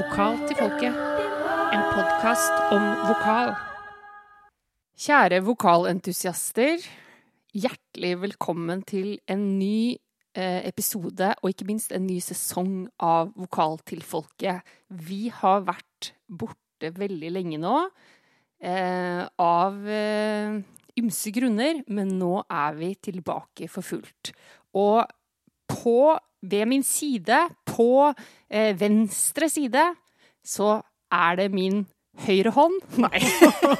Vokal til folket. En podkast om vokal. Kjære vokalentusiaster. Hjertelig velkommen til en ny eh, episode, og ikke minst en ny sesong av Vokal til folket. Vi har vært borte veldig lenge nå, eh, av eh, ymse grunner, men nå er vi tilbake for fullt. Og på, ved min side, på eh, venstre side, så er det min høyre hånd. Nei.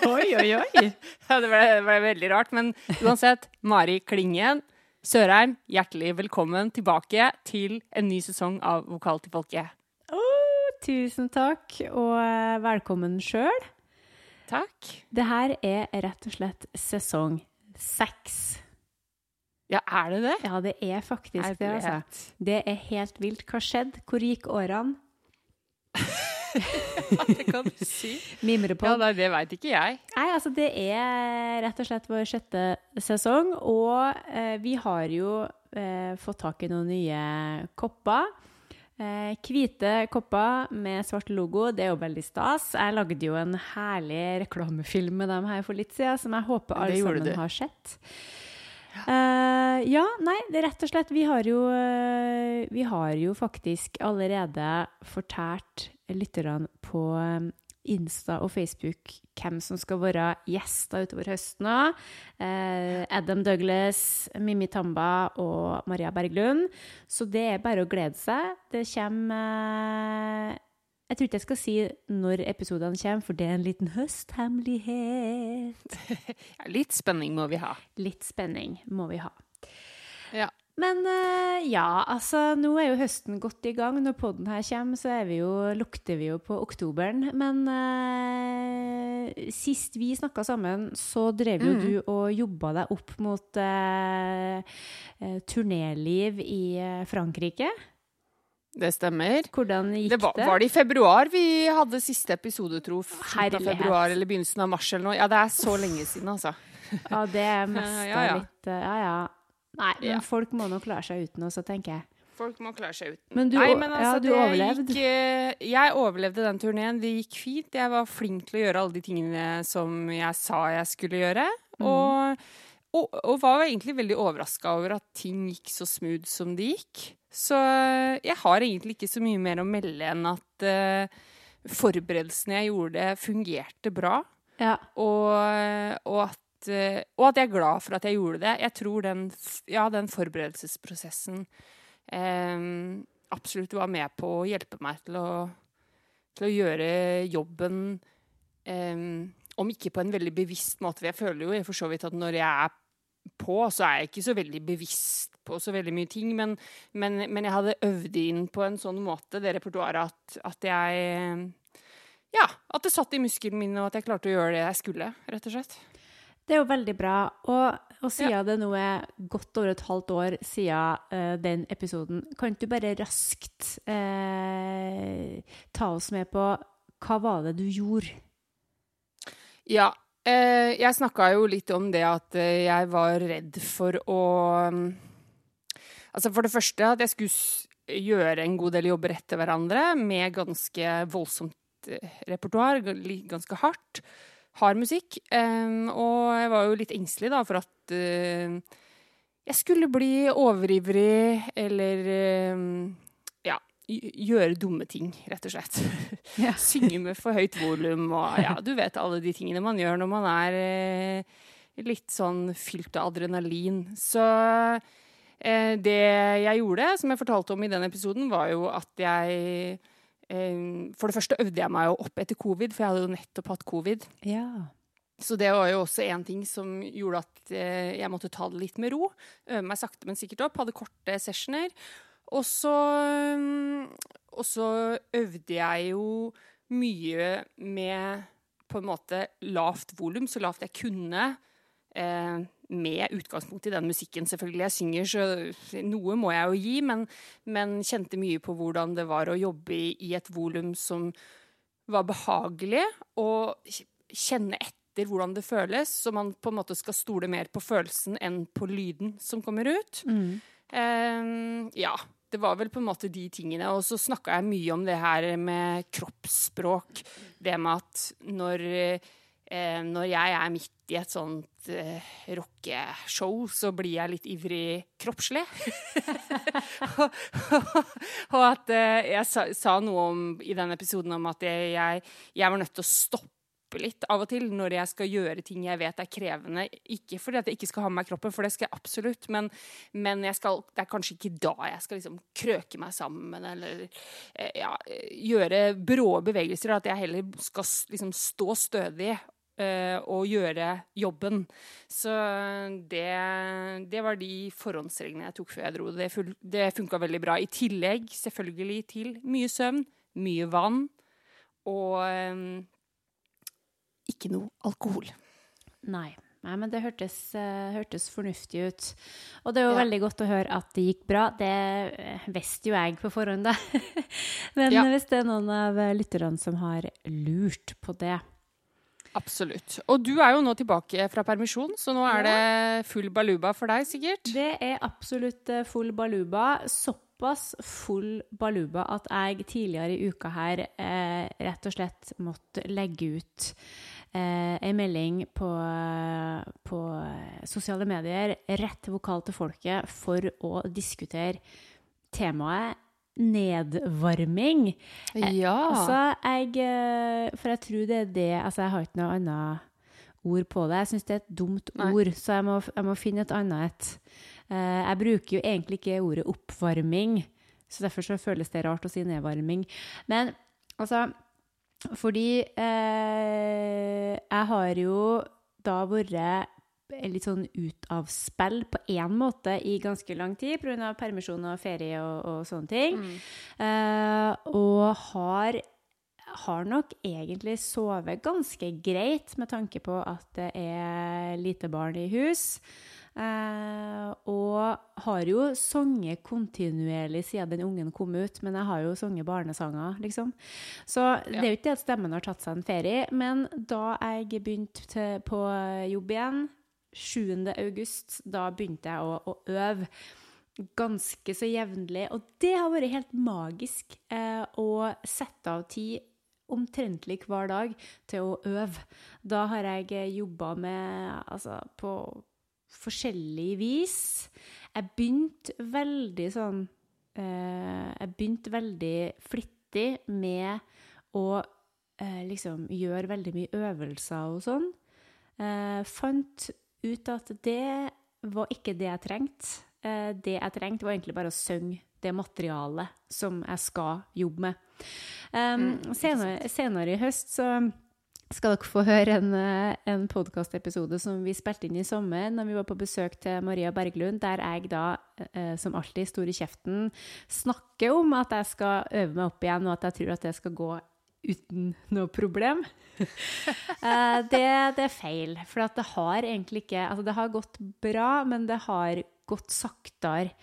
Oi, oi, oi. Ja, det ble, det ble veldig rart. Men uansett, Mari Klingen Sørheim, hjertelig velkommen tilbake til en ny sesong av Vokal til folket. Oh, tusen takk, og eh, velkommen sjøl. Takk. Det her er rett og slett sesong seks. Ja, er det det? Ja, det er faktisk det, altså. Herlighet. Det er helt vilt. Hva skjedde? Hvor gikk årene? Det kan du si. Mimrepod. Ja, nei, det veit ikke jeg. Nei, altså det er rett og slett vår sjette sesong, og eh, vi har jo eh, fått tak i noen nye kopper. Eh, hvite kopper med svart logo, det er jo veldig stas. Jeg lagde jo en herlig reklamefilm med dem her for litt siden, som jeg håper alle Det gjorde sammen du. har sett. Eh, ja, nei, rett og slett Vi har jo, eh, vi har jo faktisk allerede fortalt lytterne på eh, Insta og Facebook hvem som skal være gjester utover høsten òg. Eh, Adam Douglas, Mimmi Tamba og Maria Berglund. Så det er bare å glede seg. Det kommer eh, Jeg tror ikke jeg skal si når episodene kommer, for det er en liten høsthemmelighet. Ja, litt spenning må vi ha. Litt spenning må vi ha. Ja. Men eh, ja, altså nå er jo høsten godt i gang. Når podden her kommer, så er vi jo, lukter vi jo på oktoberen. Men eh, sist vi snakka sammen, så drev jo mm. du og jobba deg opp mot eh, eh, turnéliv i eh, Frankrike. Det stemmer. Hvordan gikk Det var, var det i februar vi hadde siste episode, tro? Februar eller begynnelsen av mars eller noe. Ja, det er så lenge siden, altså. Ja, det er mest Ja, ja. litt eh, Ja, ja. Nei, men Ja. folk må nok klare seg uten også, tenker jeg. Folk må klare seg uten. Men du- Nei, men altså, ja, du overlevde. Gikk, eh, jeg overlevde den turneen. Det gikk fint. Jeg var flink til å gjøre alle de tingene som jeg sa jeg skulle gjøre. Mm. Og, og, og var egentlig veldig overraska over at ting gikk så smooth som det gikk. Så eh, jeg har egentlig ikke så mye mer å melde enn at uh, forberedelsene jeg gjorde, fungerte bra. Ja. Og, og, at, uh, og at jeg er glad for at jeg gjorde det. Jeg tror den, ja, den forberedelsesprosessen um, absolutt var med på å hjelpe meg til å, til å gjøre jobben um, Om ikke på en veldig bevisst måte. Jeg føler jo for så vidt at når jeg er på, så er jeg ikke så veldig bevisst på så veldig mye ting. Men, men, men jeg hadde øvd inn på en sånn måte, det repertoaret, at, at jeg ja, at det satt i musklene mine, og at jeg klarte å gjøre det jeg skulle, rett og slett. Det er jo veldig bra. Og, og siden det nå er godt over et halvt år siden uh, den episoden, kan du bare raskt uh, ta oss med på hva var det du gjorde? Ja. Eh, jeg snakka jo litt om det at eh, jeg var redd for å Altså for det første at jeg skulle gjøre en god del jobber etter hverandre med ganske voldsomt eh, repertoar, ganske hardt. Hard musikk. Og jeg var jo litt engstelig da for at jeg skulle bli overivrig eller gjøre dumme ting, rett og slett. Ja. Synge med for høyt volum og ja, du vet alle de tingene man gjør når man er eh, litt sånn fylt av adrenalin. Så eh, det jeg gjorde, som jeg fortalte om i den episoden, var jo at jeg eh, For det første øvde jeg meg jo opp etter covid, for jeg hadde jo nettopp hatt covid. Ja. Så det var jo også en ting som gjorde at eh, jeg måtte ta det litt med ro. Øve meg sakte, men sikkert opp. Hadde korte sessioner. Og så, og så øvde jeg jo mye med på en måte lavt volum, så lavt jeg kunne. Eh, med utgangspunkt i den musikken, selvfølgelig. Jeg synger, så noe må jeg jo gi, men, men kjente mye på hvordan det var å jobbe i, i et volum som var behagelig, og kjenne etter hvordan det føles, så man på en måte skal stole mer på følelsen enn på lyden som kommer ut. Mm. Eh, ja. Det var vel på en måte de tingene. Og så snakka jeg mye om det her med kroppsspråk. Det med at når, eh, når jeg er midt i et sånt eh, rockeshow, så blir jeg litt ivrig kroppslig. og, og, at eh, jeg sa, sa, noe om, i den episoden om at jeg, jeg var nødt til å stoppe litt av og til når jeg skal gjøre ting jeg vet er krevende. Ikke fordi at jeg ikke skal ha med meg kroppen, for det skal jeg absolutt, men, men jeg skal, det er kanskje ikke da jeg skal liksom krøke meg sammen eller eh, ja, gjøre brå bevegelser. At jeg heller skal liksom stå stødig uh, og gjøre jobben. Så det, det, var de forhåndsreglene jeg tok før jeg dro. Det, full, det funka veldig bra. I tillegg selvfølgelig til mye søvn, mye vann. Og ikke noe alkohol. Nei. Nei, men det hørtes, uh, hørtes, fornuftig ut. Og det er jo ja. veldig godt å høre at det gikk bra. Det uh, visste jo jeg på forhånd, da. men ja. hvis det er noen av lytterne som har lurt på det Absolutt. Og du er jo nå tilbake fra permisjon, så nå er ja. det full baluba for deg, sikkert? Det er absolutt eh, full baluba. Såpass full baluba at jeg tidligere i uka her eh, rett og slett måtte legge ut eh, en melding på, på, sosiale medier rett vokal til folket for å diskutere temaet nedvarming. Ja. Altså, jeg eh, For jeg tror det er det Altså, jeg har ikke noe annet ord på det. Jeg syns det er et dumt Nei. ord, så jeg må, jeg må, finne et annet et. Eh, jeg bruker jo egentlig ikke ordet oppvarming, så derfor så føles det rart å si nedvarming. Men altså fordi eh, jeg har jo da vært litt sånn ut av spill på én måte i ganske lang tid pga. permisjon og ferie og, og sånne ting. Mm. Eh, og har, har nok egentlig sovet ganske greit med tanke på at det er lite barn i hus. Uh, og har jo sunget kontinuerlig siden den ungen kom ut, men jeg har jo sunget barnesanger, liksom. Så det er jo ikke det at stemmen har tatt seg en ferie, men da jeg begynte på jobb igjen, 7. august, da begynte jeg å, å øve ganske så jevnlig. Og det har vært helt magisk eh, å sette av tid omtrentlig hver dag til å øve. Da har jeg eh, jobba med Altså på forskjellig vis. Jeg begynte veldig sånn eh, Jeg begynte veldig flittig med å eh, liksom gjøre veldig mye øvelser og sånn. Eh, fant ut at det var ikke det jeg trengte. Eh, det jeg trengte, var egentlig bare å synge det materialet som jeg skal jobbe med. Um, senere, senere, i høst så skal dere få høre en, eh, en podkastepisode som vi spilte inn i sommer når vi var på besøk til Maria Berglund, der jeg da, eh, som alltid, stor i kjeften, snakker om at jeg skal øve meg opp igjen, og at jeg tror at det skal gå uten noe problem. eh, det, det, er feil. For det har egentlig ikke Altså, det har gått bra, men det har gått saktere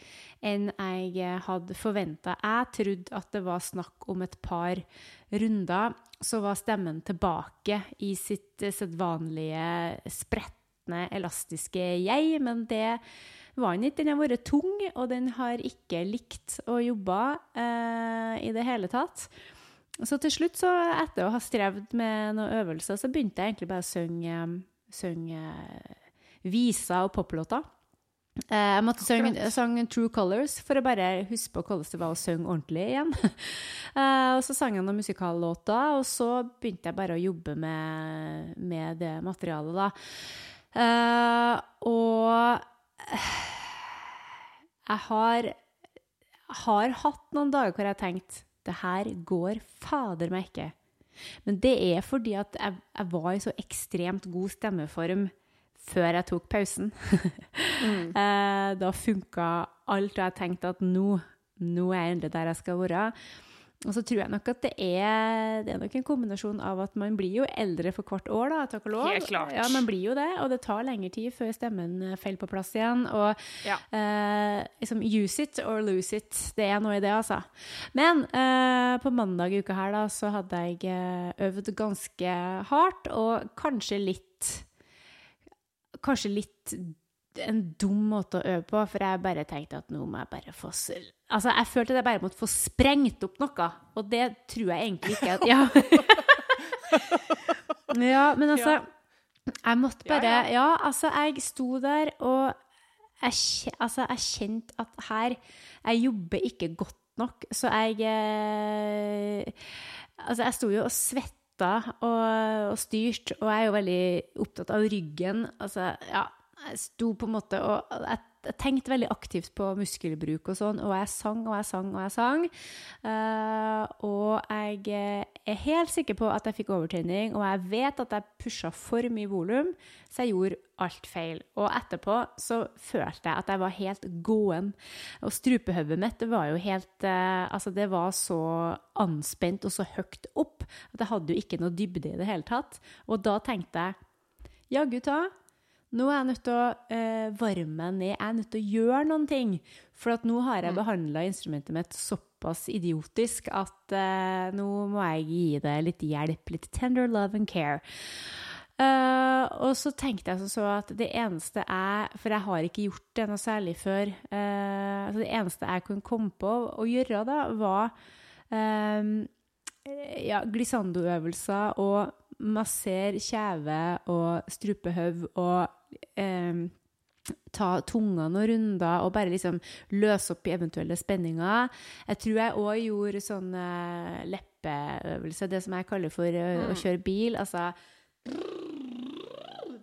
enn jeg hadde forventa. Jeg trodde at det var snakk om et par runder, så var stemmen tilbake i sitt sedvanlige spretne, elastiske jeg, men det var den ikke. Den har vært tung, og den har ikke likt å jobbe eh, i det hele tatt. Så til slutt, så etter å ha strevd med noen øvelser, så begynte jeg egentlig bare å synge, synge viser og poplåter. Eh, jeg måtte synge sang True Colors for å bare huske på hvordan det var å synge ordentlig igjen. Eh, og så sang jeg noen musikallåter, og så begynte jeg bare å jobbe med, med det materialet, da. Uh, og jeg har, har hatt noen dager hvor jeg har tenkt det her går fader meg ikke. Men det er fordi at jeg, jeg var i så ekstremt god stemmeform før jeg tok pausen. mm. Eh, da funka alt, og jeg tenkte at nå, nå er jeg endelig der jeg skal være. Og så tror jeg nok at det er, det er nok en kombinasjon av at man blir jo eldre for hvert år, da, takk og lov. Helt klart. Ja, man blir jo det, og det tar lengre tid før stemmen eh, faller på plass igjen. Og ja. eh, liksom use it or lose it. Det er noe i det, altså. Men eh, på mandag i uka her, da, så hadde jeg eh, øvd ganske hardt, og kanskje litt Kanskje litt en dum måte å øve på, for jeg bare tenkte at nå må jeg bare få Altså, jeg følte at jeg bare måtte få sprengt opp noe, og det tror jeg egentlig ikke at Ja, ja men altså Jeg måtte bare ja. Ja, altså, jeg sto der, og jeg, altså, jeg kjente at her Jeg jobber ikke godt nok, så jeg eh, Altså, jeg sto jo og svetta og, og styrt, og jeg er jo veldig opptatt av ryggen. Altså, ja, jeg sto på en måte og jeg, jeg tenkte veldig aktivt på muskelbruk og sånn, og jeg sang og jeg sang og jeg sang. Uh, og jeg eh, er helt sikker på at jeg fikk overtrening, og jeg vet at jeg pusha for mye volum, så jeg gjorde alt feil. Og etterpå så følte jeg at jeg var helt gåen. Og strupehodet mitt var jo helt eh, Altså, det var så anspent og så høyt opp at jeg hadde jo ikke noe dybde i det hele tatt. Og da tenkte jeg ja, gutta, nå er jeg nødt til å eh, varme meg ned. Jeg er nødt til å gjøre noen ting. For at nå har jeg Mm. behandla instrumentet mitt såpass idiotisk at eh, nå må jeg gi det litt hjelp. Litt tender love and care. Uh, og så tenkte jeg så at det eneste jeg For jeg har ikke gjort det noe særlig før. Uh, altså det eneste jeg kunne komme på å gjøre da, var eh, ja, glissando-øvelser og massere kjeve og strupehøv og eh, ta tunga noen runder og bare liksom løse opp i eventuelle spenninger. Jeg tror jeg òg gjorde sånn eh, leppeøvelse, det som jeg kaller for eh, å Mm. kjøre bil. Altså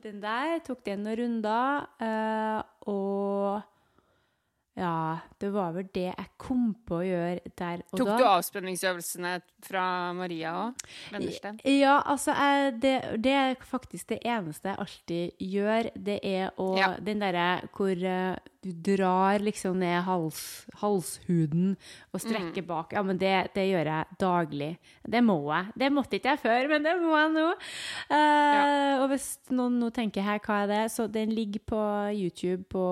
Den der tok den noen runder, eh, og ja, det var vel det jeg kom på å gjøre der og Tok da. du avspenningsøvelsene fra Maria òg? Wennersten? Ja, altså det, det er faktisk det eneste jeg alltid gjør. Det er å Ja. Den derre hvor eh, du drar liksom ned hals, halshuden og strekker Mm. bak. Ja, men det, det gjør jeg daglig. Det må jeg. Det måtte ikke jeg før, men det må jeg nå. Eh, Og hvis noen nå tenker her, hva er det? Så den ligger på YouTube, på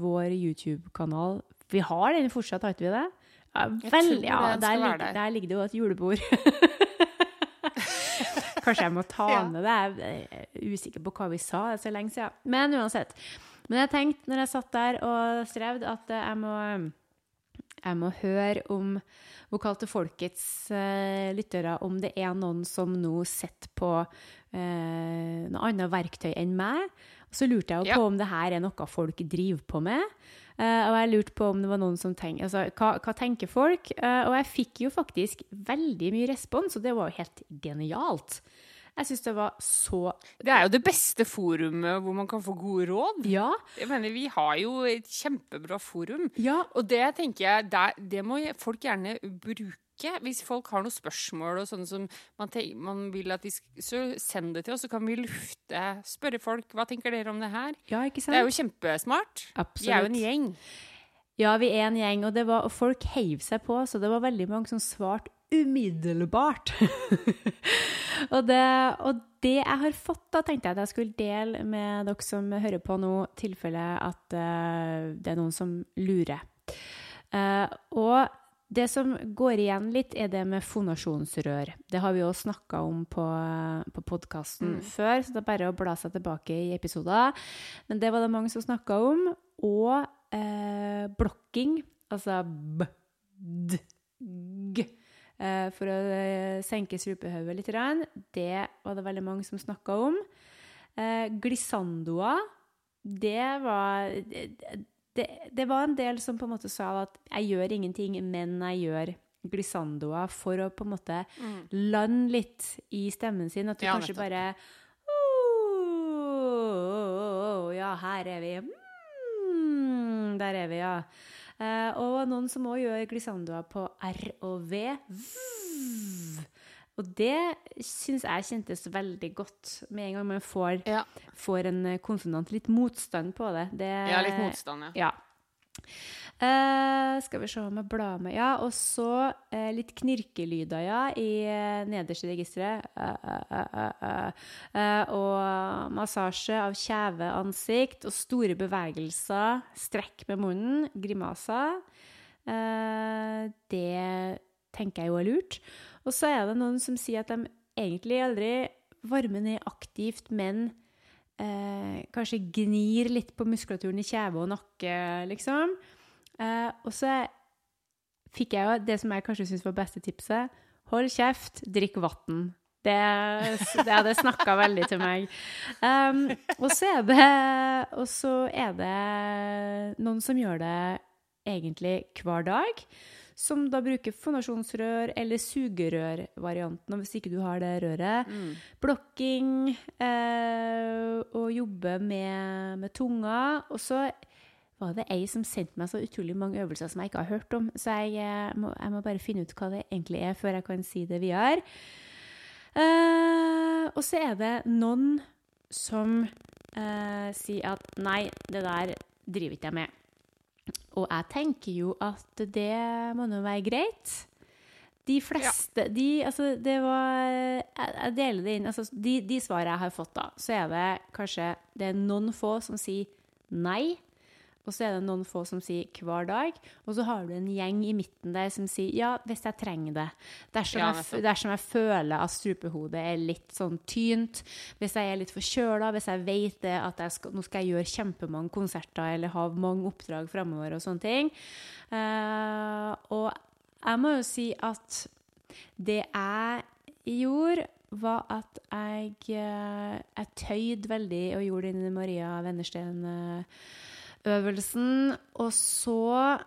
vår YouTube-kanal. Vi har den fortsatt, har ikke vi det? Ja, vel, ja, der, ligger, der. der ligger det jo et julebord. Kanskje jeg må ta Ja. med det. Jeg er usikker på hva vi sa, så lenge siden. Men uansett. Men jeg tenkte når jeg satt der og strevde, at eh, jeg må, jeg må høre om Vokal til folkets uh, lyttere, om det er noen som nå sitter på uh, noe annet verktøy enn meg. Og så lurte jeg Ja. på om det her er noe folk driver på med. Eh, og jeg lurte på om det var noen som tenkte Altså, hva, hva tenker folk? Eh, og jeg fikk jo faktisk veldig mye respons, og det var jo helt genialt. Jeg syns det var så Det er jo det beste forumet hvor man kan få gode råd. Ja. Jeg mener, Vi har jo et kjempebra forum. Ja. Og det tenker jeg, det, det må folk gjerne bruke. Hvis folk har noen spørsmål og sånne som man, man vil at vi sk Så send det til oss, så kan vi lufte. Spørre folk hva tenker dere om det her. ja, ikke sant? Det er jo kjempesmart. Vi er jo en gjeng. Ja, vi er en gjeng, og, det var, og folk heiv seg på, så det var veldig mange som svarte umiddelbart. og, det, og det jeg har fått, da tenkte jeg at jeg skulle dele med dere som hører på nå, tilfelle at uh, det er noen som lurer. Uh, og det som går igjen litt, er det med fonasjonsrør. Det har vi jo snakka om på, på podkasten Mm. før, så det er bare å bla seg tilbake i episoder. Men det var det mange som snakka om. Og eh, blokking, altså b, d, g, eh, for å eh, senke strupehodet litt. Det var det veldig mange som snakka om. Eh, glissandoa, det var det, det var en del som på en måte sa at jeg gjør ingenting, men jeg gjør glissandoa for å på en måte lande litt i stemmen sin. At du Ja, kanskje bare «Åh, Ja, her er vi. Mm, der er vi, ja. Uh, og noen som òg gjør glissandoa på R og V. Vv. Og det syns jeg kjentes veldig godt med en gang man får, Ja. får en eh, konsonant. Litt motstand på det. det Ja, litt motstand, ja. ja. Uh, skal vi se om jeg blar med Ja, og så uh, litt knirkelyder, ja, i uh, nederste registeret. Og massasje av kjeve, ansikt og store bevegelser. Strekk med munnen. Grimaser. Det tenker jeg jo er lurt. Og så er det noen som sier at de egentlig aldri varmer ned aktivt, men eh, kanskje gnir litt på muskulaturen i kjeve og nakke, liksom. Eh, og så fikk jeg jo det som jeg kanskje syns var beste tipset. Hold kjeft, drikk vann. Det, det hadde snakka veldig til meg. Um, og, så det, og så er det noen som gjør det egentlig hver dag. Som da bruker fonasjonsrør eller sugerørvarianten, hvis ikke du har det røret. Mm. Blokking eh, og jobbe med, med tunga. Og så var det ei som sendte meg så utrolig mange øvelser som jeg ikke har hørt om. Så jeg, eh, må, jeg må bare finne ut hva det egentlig er, før jeg kan si det videre. Eh, og så er det noen som eh, sier at nei, det der driver ikke jeg med. Og jeg tenker jo at det må nå være greit. De fleste de, altså, det var jeg deler det inn altså, de, de svarene jeg har fått, da, så er det kanskje Det er noen få som sier nei. Og så er det noen få som sier hver dag. Og så har du en gjeng i midten der som sier ja, hvis jeg trenger det. Dersom, Ja, jeg, dersom jeg føler at strupehodet er litt sånn tynt, hvis jeg er litt forkjøla, hvis jeg vet det at jeg skal, nå skal jeg gjøre kjempemange konserter eller ha mange oppdrag framover og sånne ting. Uh, og jeg må jo si at det jeg gjorde, var at jeg, eh, jeg tøyde veldig og gjorde den Maria Wennersten-øvelsen. Og så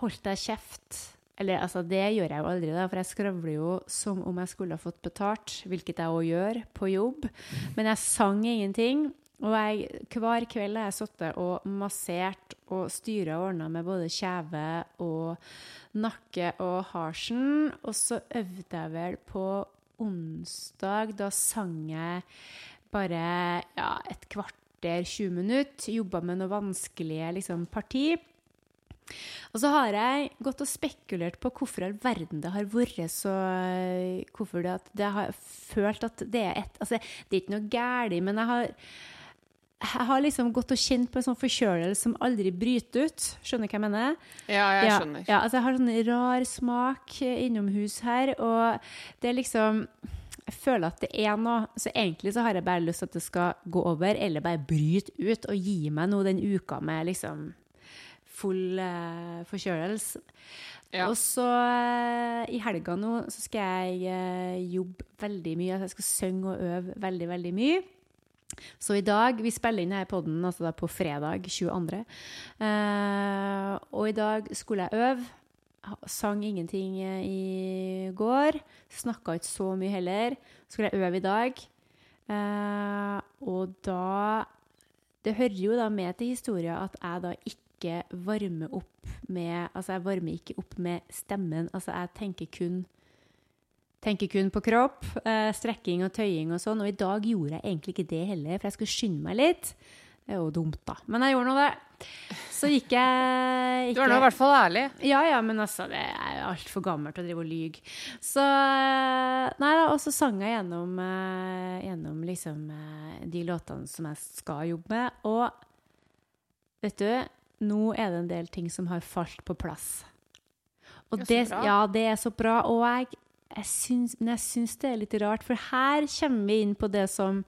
holdt jeg kjeft. Eller altså, det gjør jeg jo aldri, da, for jeg skravler jo som om jeg skulle ha fått betalt, hvilket jeg òg gjør på jobb. Men jeg sang ingenting. Og jeg, hver kveld har jeg sittet og massert og styra og ordna med både kjeve og nakke og harsen. Og så øvde jeg vel på onsdag. Da sang jeg bare ja, et kvarter, 20 minutter. Jobba med noe vanskelige liksom, parti. Og så har jeg gått og spekulert på hvorfor all verden det har vært så Hvorfor det at det har følt at det er et Altså, det er ikke noe galt, men jeg har jeg har liksom gått og kjent på en sånn forkjølelse som aldri bryter ut. Skjønner du hva jeg mener? Ja, jeg ja, skjønner. Ja, altså jeg har sånn rar smak innomhus her, og det er liksom Jeg føler at det er noe Så egentlig så har jeg bare lyst til at det skal gå over, eller bare bryte ut og gi meg noe den uka med liksom full uh, forkjølelse. Ja. Og så uh, i helga nå så skal jeg uh, jobbe veldig mye. Jeg skal synge og øve veldig, veldig mye. Så i dag Vi spiller inn denne podden altså på fredag 22. Uh, og i dag skulle jeg øve. Sang ingenting eh, i går. Snakka ikke så mye heller. Skulle jeg øve i dag. Eh, og da Det hører jo da med til historia at jeg da ikke varmer opp med Altså, jeg varmer ikke opp med stemmen. Altså, jeg tenker kun Tenker kun på kropp, eh, strekking og tøying og sånn. Og i dag gjorde jeg egentlig ikke det heller, for jeg skulle skynde meg litt. Det er jo dumt, da. Men jeg gjorde nå det. Så gikk jeg Du er nå i hvert fall ærlig. ja, ja, men altså, det er altfor gammelt å drive og lyge. Så eh, Nei da, og så sang jeg gjennom, eh, gjennom liksom eh, de låtene som jeg skal jobbe med. Og vet du, nå er det en del ting som har falt på plass. Og så det, ja, det er så bra. Og jeg, jeg syns, men jeg syns det er litt rart, for her kommer vi inn på det som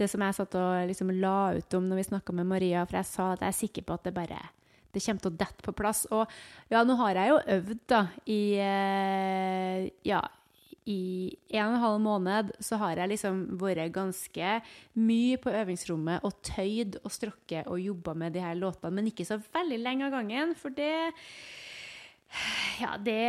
det som jeg satt og liksom la ut om når vi snakka med Maria, for jeg sa at jeg er sikker på at det bare det kommer til å dette på plass. Og ja, nå har jeg jo øvd, da, i eh, Ja, i en og en halv måned så har jeg liksom vært ganske mye på øvingsrommet og tøyd og strokket og jobba med de her låtene, men ikke så veldig lenge av gangen, for det ja, det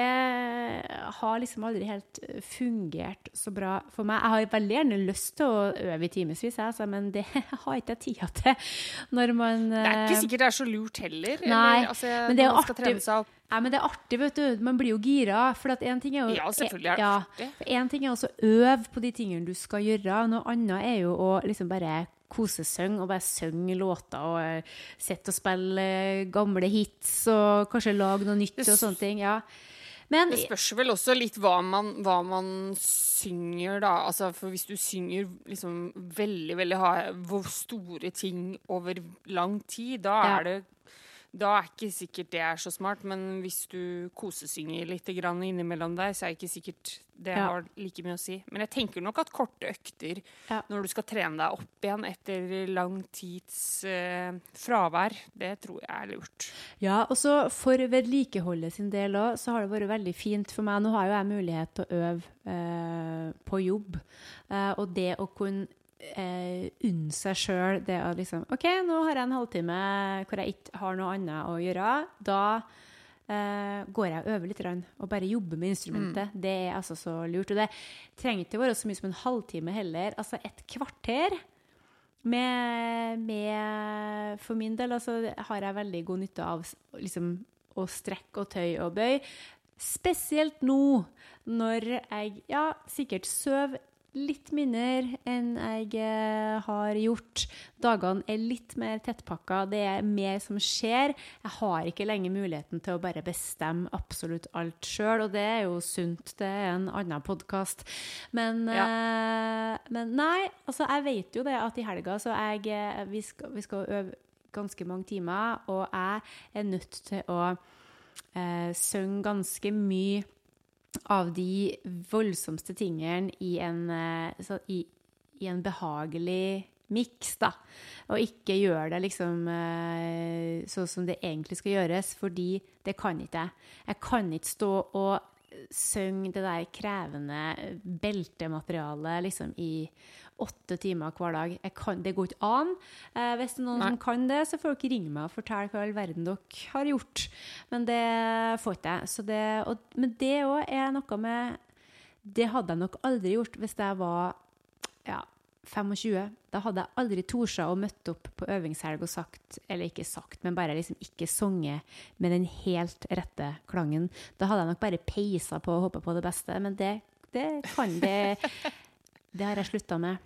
har liksom aldri helt fungert så bra for meg. Jeg har veldig gjerne lyst til å øve i timevis, altså, men det har ikke jeg tida til når man Det er ikke eh, sikkert det er så lurt heller. Nei, altså, men det er man skal artig. trene seg opp. Nei, men det er artig, vet du. Man blir jo gira. For én ting er jo Ja, selvfølgelig er det ja, artig. Én En ting er å øve på de tingene du skal gjøre. Noe annet er jo å liksom bare kosesynge og bare synge låter og eh, sitte og spille eh, gamle hits og kanskje lage noe nytt og sånne ting. Ja. Men Det spørs vel også litt hva man, hva man synger, da. Altså, for hvis du synger liksom veldig, veldig ha- hvor store ting over lang tid, da Ja. er det Da er ikke sikkert det er så smart, men hvis du kosesynger litt grann innimellom der, så er ikke sikkert det Ja. har like mye å si. Men jeg tenker nok at korte økter Ja. når du skal trene deg opp igjen etter lang tids eh, fravær, det tror jeg er lurt. Ja, og så for vedlikeholdet sin del òg, så har det vært veldig fint for meg. Nå har jo jeg mulighet til å øve eh, på jobb, eh, og det å kunne eh, unne seg sjøl det å liksom OK, nå har jeg en halvtime hvor jeg ikke har noe annet å gjøre. Da eh, går jeg og øver litt og bare jobber med instrumentet. Det er altså så lurt. Og det trenger ikke være så mye som en halvtime heller. Altså et kvarter. Med, med For min del altså, har jeg veldig god nytte av liksom, å strekke og tøye og bøye. Spesielt nå når jeg ja, sikkert sover litt mindre enn jeg eh, har gjort. Dagene er litt mer tettpakka, det er mer som skjer. Jeg har ikke lenger muligheten til å bare bestemme absolutt alt sjøl, og det er jo sunt. Det er en annen podkast. Men, eh, men nei, altså jeg vet jo det at i helga så jeg, eh, vi, skal, vi skal øve ganske mange timer, og jeg er nødt til å eh, synge ganske mye av de voldsomste tingene i en, eh, så, i, i en behagelig miks, da. Og ikke gjøre det liksom eh, sånn som det egentlig skal gjøres, fordi det kan ikke jeg. Jeg kan ikke stå og synge det der krevende beltematerialet liksom i åtte timer hver dag. Kan, det går ikke an. Eh, hvis det er noen Nei. som kan det, så får dere ringe meg og fortelle hva all verden dere har gjort. Men det får ikke jeg. Det, og, men det òg er noe med Det hadde jeg nok aldri gjort hvis jeg var ja, 25. Da hadde jeg aldri tort å møtt opp på øvingshelg og sagt, eller ikke sagt, men bare liksom ikke sunget med den helt rette klangen. Da hadde jeg nok bare peisa på og håpa på det beste, men det, det kan det Det har jeg slutta med.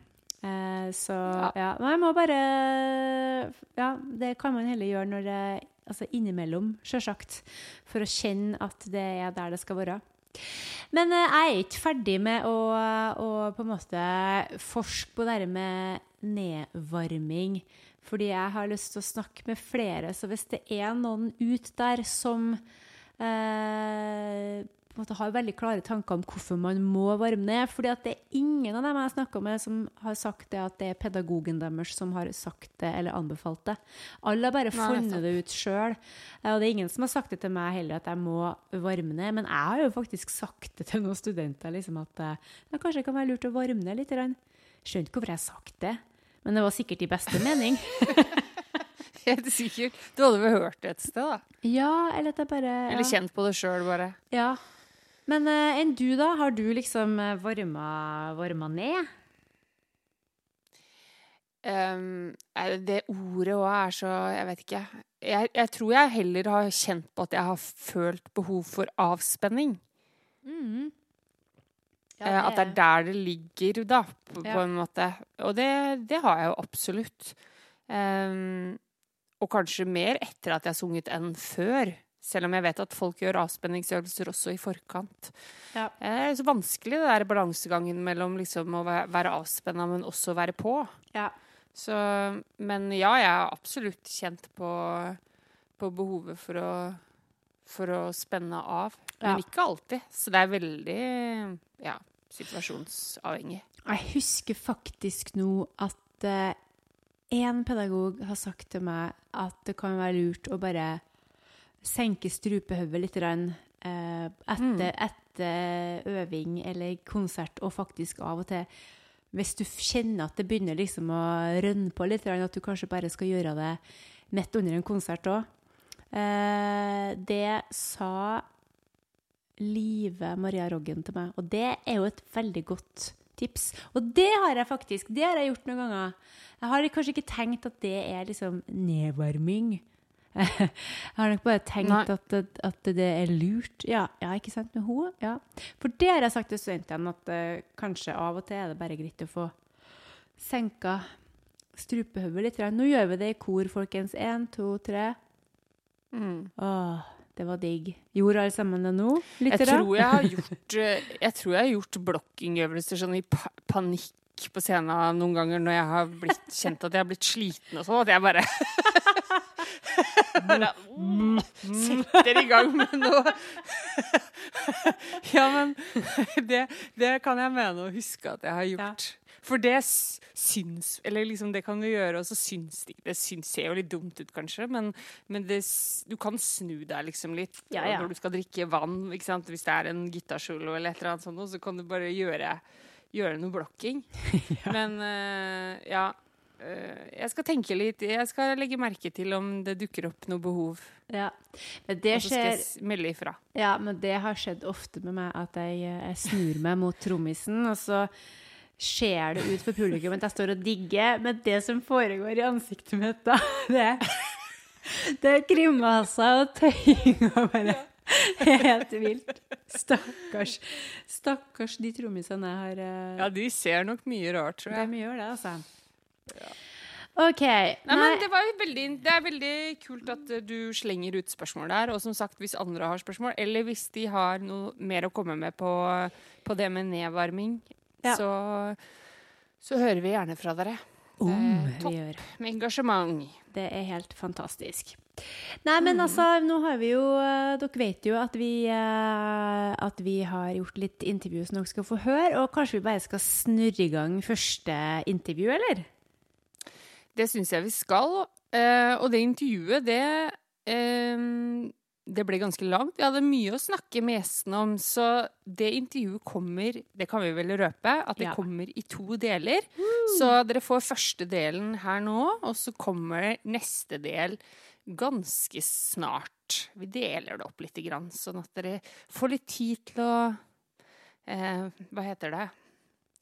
Eh, så Ja. ja. Man må bare Ja, det kan man heller gjøre når det Altså innimellom, sjølsagt. For å kjenne at det er der det skal være. Men eh, jeg er ikke ferdig med å, å på en måte forske på det med nedvarming. Fordi jeg har lyst til å snakke med flere. Så hvis det er noen ut der som eh, måte har veldig klare tanker om hvorfor man må varme ned. fordi at det er ingen av dem jeg snakka med, som har sagt det at det er pedagogen deres som har sagt det eller anbefalt det. Alle har bare funnet det ut sjøl. Og det er ingen som har sagt det til meg heller, at jeg må varme ned. Men jeg har jo faktisk sagt det til noen studenter, liksom at eh, det kanskje kan være lurt å varme ned litt. Skjønner ikke hvorfor jeg har sagt det, men det var sikkert i beste mening. Helt sikkert. Du hadde vel hørt det et sted, da? Ja, eller at jeg bare ja. Eller kjent på det sjøl, bare. Ja. Men uh, enn du, da? Har du liksom eh, varma, varma ned? Er det ordet òg er så Jeg vet ikke. Jeg, jeg tror jeg heller har kjent på at jeg har følt behov for avspenning. Mm. Eh, At det er der det ligger, da, på, Ja. på en måte. Og det, det har jeg jo absolutt. Um, og kanskje mer etter at jeg har sunget enn før. Selv om jeg vet at folk gjør avspenningsøvelser også i forkant. Ja. Eh, Det er så vanskelig, det der balansegangen mellom liksom å være avspenna, men også være på. Ja. Så, men ja, jeg har absolutt kjent på, på behovet for å, for å spenne av. Men Ja. ikke alltid. Så det er veldig ja, situasjonsavhengig. Jeg husker faktisk nå at én pedagog har sagt til meg at det kan være lurt å bare senke strupehodet litt eh, etter, etter øving eller konsert, og faktisk av og til hvis du kjenner at det begynner liksom å rønne på litt, at du kanskje bare skal gjøre det midt under en konsert òg. Eh, det sa Live Maria Roggen til meg, og det er jo et veldig godt tips. Og det har jeg faktisk det har jeg gjort noen ganger. Jeg har kanskje ikke tenkt at det er liksom nedvarming. Jeg har nok bare tenkt at, at det er lurt. Ja, ja, ikke sant med henne? Ja. For det har jeg sagt til studentene, at uh, kanskje av og til er det bare greit å få senka strupehodet litt. Nå gjør vi det i kor, folkens. Én, to, tre. Mm. Åh, det var digg. Gjorde alle sammen det nå? Litt Jeg tror jeg har gjort, eh, jeg tror jeg har gjort blokkingøvelser sånn i pa panikk på scenen noen ganger når jeg har blitt, kjent at jeg har blitt sliten og sånn. At jeg bare Bare mm, setter i gang med noe. ja, men det, det, kan jeg mene å huske at jeg har gjort. Ja. For det syns Eller liksom det kan du gjøre, og så syns det ikke. Det syns, ser jo litt dumt ut, kanskje, men, men det, du kan snu deg liksom litt ja, ja. når du skal drikke vann. Hvis det er en gitarsolo eller et eller annet sånt, så kan du bare gjøre, gjøre noe blokking. Men uh, ja jeg skal tenke litt. Jeg skal legge merke til om det dukker opp noe behov. Ja, men det og så skal jeg melde ifra. Ja, men det har skjedd ofte med meg at jeg, jeg snur meg mot trommisen, og så ser det ut for publikum at jeg står og digger, men det som foregår i ansiktet mitt da, det, det er grimaser og tøying og bare Helt vilt. Stakkars. Stakkars de trommisene jeg har uh... Ja, de ser nok mye rart, tror jeg. De gjør det, altså. OK. Nei, men det, veldig, det, er veldig kult at uh, du slenger ut spørsmål der. Og som sagt, hvis andre har spørsmål, eller hvis de har noe mer å komme med på, på det med nedvarming, ja. så, så, hører vi gjerne fra dere. Om eh, topp med engasjement. Det er helt fantastisk. Nei, men mm. altså, nå har vi jo uh, Dere vet jo at vi, uh, at vi har gjort litt intervju som dere skal få høre. Og kanskje vi bare skal snurre i gang første intervju, eller? Det syns jeg vi skal. Uh, og det intervjuet, det uh, det ble ganske langt. Vi hadde mye å snakke med gjestene om, så det intervjuet kommer Det kan vi vel røpe, at det ja. kommer i to deler. Mm. Så dere får første delen her nå, og så kommer neste del ganske snart. Vi deler det opp litt, sånn at dere får litt tid til å eh, Hva heter det?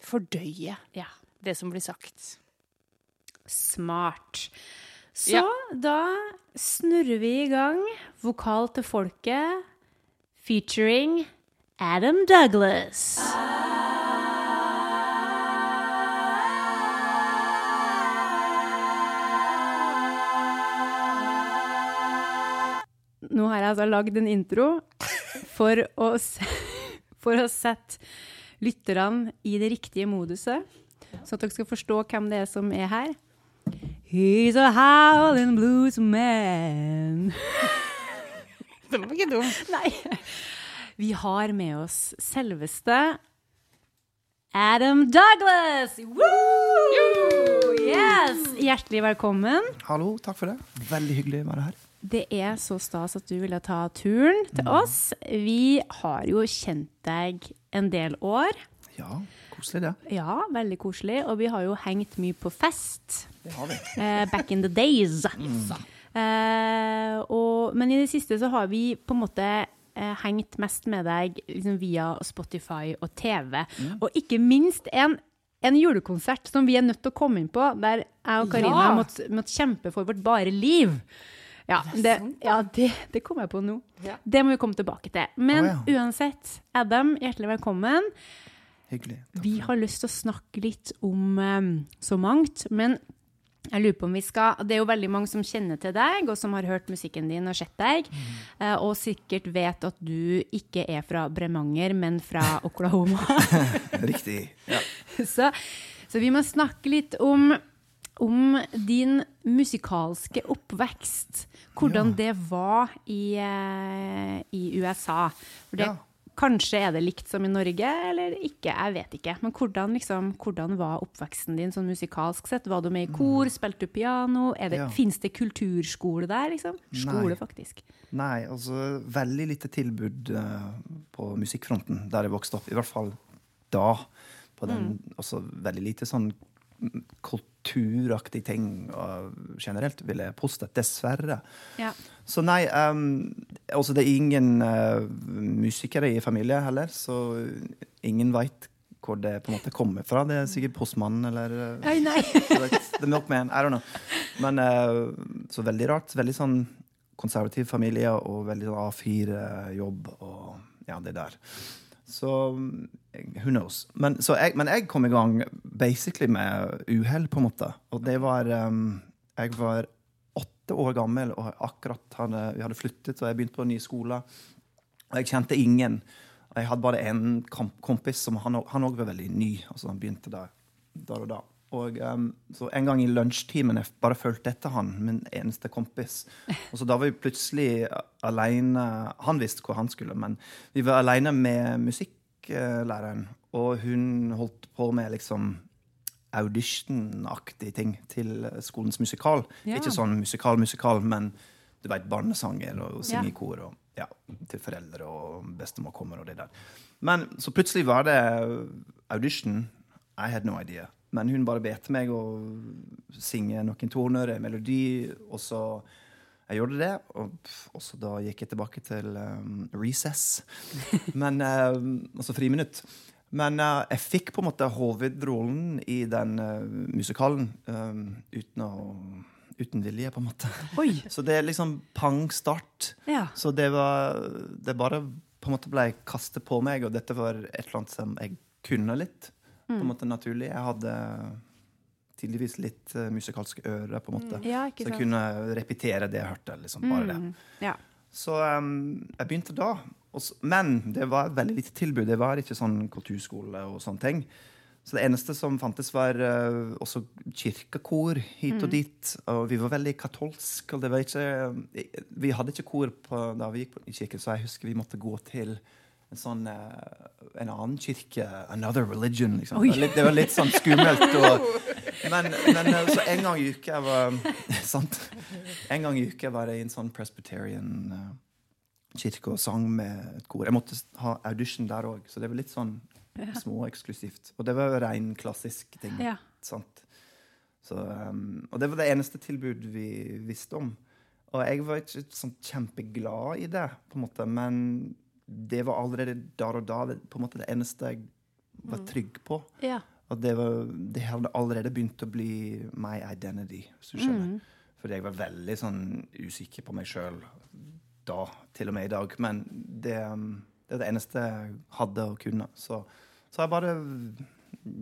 Fordøye ja. det som blir sagt. Smart. Så ja. da snurrer vi i gang Vokal til folket featuring Adam Douglas. Nå har jeg altså lagd en intro for å, for å sette lytterne i det riktige moduset, så at dere skal forstå hvem det er som er her. He's a howling blues man. Den var ikke dum. Nei. Vi har med oss selveste Adam Douglas! Woo! Yes! Hjertelig velkommen. Hallo, takk for det. Veldig hyggelig å være her. Det er så stas at du ville ta turen til mm. oss. Vi har jo kjent deg en del år. Ja, koselig det. Ja, veldig koselig. Og vi har jo hengt mye på fest. Det har vi. Eh, back in the days. Mm. Eh, og, men i det siste så har vi på en måte eh, hengt mest med deg liksom, via Spotify og TV. Mm. Og ikke minst en, en, julekonsert som vi er nødt til å komme inn på, der jeg og Karina ja. måtte, måtte kjempe for vårt bare liv. Ja, det, ja det, det, kom jeg på nå. Ja. Det må vi komme tilbake til. Men oh, ja. uansett, Adam, hjertelig velkommen. Hyggelig. Vi har lyst til å snakke litt om um, så mangt, men jeg lurer på om vi skal Det er jo veldig mange som kjenner til deg, og som har hørt musikken din og sett deg, mm. uh, og sikkert vet at du ikke er fra Bremanger, men fra Oklahoma. Riktig. Ja. Så, så, vi må snakke litt om, om din musikalske oppvekst. Hvordan ja. det var i, uh, i USA. For det ja Kanskje er det likt som i Norge, eller ikke. Jeg vet ikke. Men hvordan, liksom, hvordan var oppveksten din sånn musikalsk sett? Var du med i kor? Mm. Spilte du piano? Det, ja. Fins det kulturskole der, liksom? Skole, Nei. faktisk. Nei, altså veldig lite tilbud uh, på musikkfronten der jeg vokste opp. I hvert fall da. På den, mm. Også veldig lite sånn kulturaktige ting generelt, vil jeg påstå. Dessverre. Ja. Så nei um, altså Det er ingen uh, musikere i familien heller, så ingen veit hvor det på en måte kommer fra. Det er sikkert postmannen eller uh, Oi, nei. The Milkman. I don't know. Men uh, så veldig rart. Veldig sånn konservativ familie og veldig sånn A4-jobb og ja, det der. Så who knows. Men, jeg, men, jeg, kom i gang basically med uhell, på en måte. Og det var um, Jeg var åtte år gammel og akkurat hadde, vi hadde flyttet, og jeg begynte på en ny skole. Og jeg kjente ingen. Jeg hadde bare en kompis som han òg var veldig ny. altså Han begynte der, der og da. Og um, så En gang i lunsjtimen jeg bare fulgte etter han, min eneste kompis. Og så Da var vi plutselig alene Han visste hvor han skulle, men vi var alene med musikklæreren. Og hun holdt på med liksom auditionaktige ting til skolens musikal. Ja. Ikke sånn musikal-musikal, men du vet, barnesanger og synge i kor. og ja, Til foreldre og bestemor kommer og det der. Men så plutselig var det audition. I had no idea. Men hun bare bet meg å synge noen toner, en melodi, og så jeg gjorde det. Og, og så da gikk jeg tilbake til um, recess. Men, um, altså friminutt. Men uh, jeg fikk på en måte hovedrollen i den uh, musikalen uten, å, uten vilje, på en måte. Oi! Så det er liksom pang start. Ja. Så det var Det bare på en måte ble kastet på meg, og dette var et eller annet som jeg kunne litt. På en måte naturlig. Jeg hadde tydeligvis litt uh, musikalske ører, på en måte. Ja, ikke Så jeg kunne repetere det jeg hørte. liksom Bare det. Mm. Ja. Så um, jeg begynte da. Og så, men det var et veldig lite tilbud. Det var ikke sånn kulturskole og sånne ting. Så det eneste som fantes, var uh, også kirkekor hit og dit. Og vi var veldig katolske. Ikke, vi hadde ikke kor på, da vi gikk på, i kirken, så jeg husker vi måtte gå til en sånn uh, en annen kirke. Another religion, liksom. Det var, litt, det sånn skummelt. Og, men, men uh, så en gang i uka var sant? En gang i uka var jeg i en sånn Presbyterian uh, kirke og sang med et kor. Jeg måtte ha audition der òg, så det var litt sånn småeksklusivt. Og det var ren klassisk ting. Ja. Sant? Så, um, og det var det eneste tilbud vi visste om. Og jeg var ikke sånn kjempeglad i det, på en måte, men det var allerede der og da på en måte det eneste jeg var trygg på. Ja. At det, var, det hadde allerede begynt å bli my identity, hvis du skjønner. Mm. Fordi jeg var veldig sånn usikker på meg sjøl da, til og med i dag. Men det, um, det var det eneste jeg hadde og kunne. Så, så jeg bare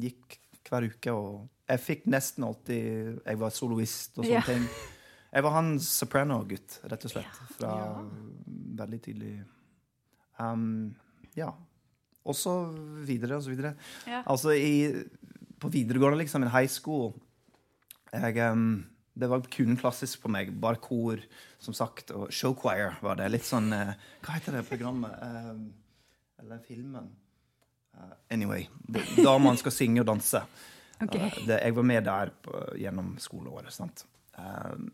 gikk hver uke, og jeg fikk nesten alltid Jeg var soloist og sånne yeah. ting. Jeg var han soprano-gutt, rett og slett. Fra Ja. veldig tidlig. Um, ja. Og så videre og så videre. Ja. Altså i, på videregående, liksom, i high school jeg, um, Det var kun klassisk på meg. Bare kor, som sagt. Og show choir var det. Litt sånn uh, Hva heter det programmet? Um, eller filmen? Uh, anyway. Da man skal synge og danse. Okay. Uh, det, jeg var med der på, gjennom skoleåret. sant? Um,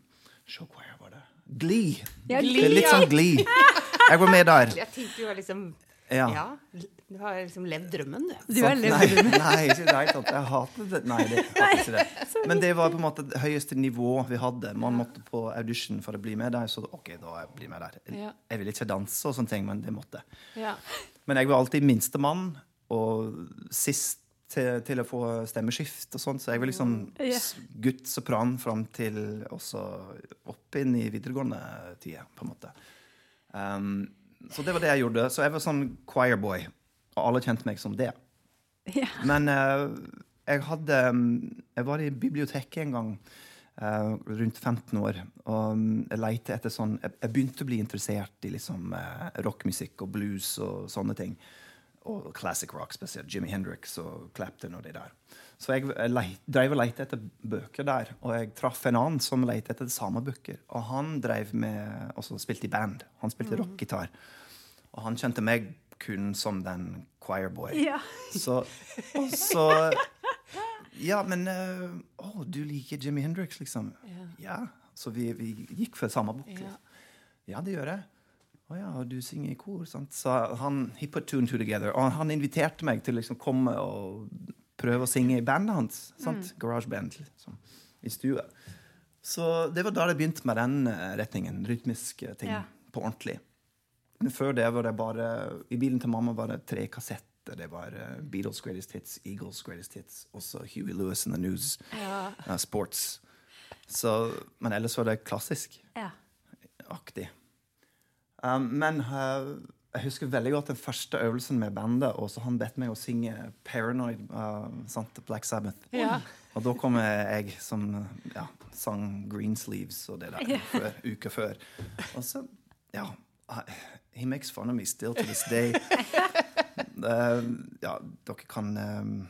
show choir var det. Glee! Ja, Det er Glee, Litt sånn Glee. Jeg var med der. Jeg tenkte du har liksom Ja. Ja. Du har liksom levd drømmen, du. Du har levd litt Nei, nei, ikke det hele tatt. Jeg hater det. Nei, det hater ikke det. Men det var på en måte det høyeste nivå vi hadde. Man måtte på audition for å bli med der, så OK, da blir jeg med der. Jeg ville ikke danse og sånne ting, men det måtte. Men jeg var alltid minstemann, og sist til, til å få stemmeskift og sånt, så jeg var liksom gutt sopran fram til også opp inn i videregående tida, på en måte. Um, så det var det jeg gjorde. Så jeg var sånn choirboy, og alle kjente meg som det. Ja. Men uh, jeg hadde mm, Jeg var i biblioteket en gang, Uh, rundt 15 år, og mm, jeg leite etter sånn Jeg, jeg begynte å bli interessert i liksom uh, rockmusikk og blues og sånne ting. Og classic rock, spesielt Jimmy Hendrix og Clapton og de der. Så jeg, leit, drev og lette etter bøker der, og jeg traff en annen som lette etter samme bøker. Og han drev med også spilte i band. Han spilte rockgitar. Og han kjente meg kun som den choirboy. Ja. Så, og så Ja, men uh, Å, du liker Jimmy Hendrix, liksom? Ja. Så vi, vi gikk for samme bok. Ja. Ja, det gjør jeg. Å ja, og du synger i kor, sant? Så han he put two and two together. Og han inviterte meg til å liksom komme og prøve å synge i bandet hans. sant? Garageband liksom, i stua. Så det var da det begynte med den eh, retningen. Rytmiske ting Ja. på ordentlig. Men før det var det bare I bilen til mamma var det tre kassetter. Det var eh, Beatles Greatest Hits, Eagles Greatest Hits, også Huey Lewis and the News, Ja. uh, Sports. Så, men ellers var det klassisk Ja. aktig. Um, men uh, jeg husker veldig godt den første øvelsen med bandet. Og så han bedt meg å synge 'Paranoid', uh, sant? Black Sabbath. Ja. Og da kom jeg som ja, sang 'Greensleeves' og det der før, uka før. Og så, ja He makes fun of me still to this day. Uh, ja, dere kan um,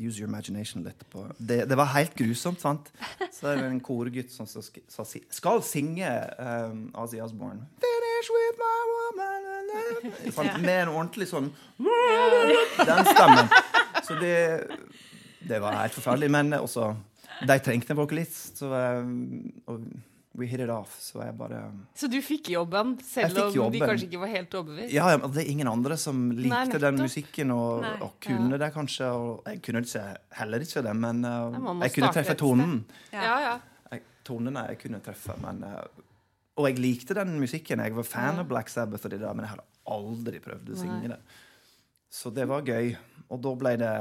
use your imagination litt på Det, det var helt grusomt, sant? Så er det en korgutt som skal, skal, skal synge um, Ozzy Osbourne. Finish with my woman sant? Med en ordentlig sånn Den stemmen. Så det, det var helt forferdelig. Men også De trengte en vokalist. Så, og we hit it off. Så jeg bare Så du fikk jobben, selv fikk om de kanskje ikke var helt overbevist? Ja, ja, men det er ingen andre som likte Nei, den musikken og, Nei. og kunne det, kanskje. Og jeg kunne ikke, heller ikke det, men uh, Nei, jeg kunne treffe tonen. Ja. ja. ja. Jeg, tonene jeg kunne treffe, men uh, Og jeg likte den musikken. Jeg var fan Ja. av Black Sabbath, og det der, men jeg hadde aldri prøvd å synge det. Så det var gøy. Og da ble det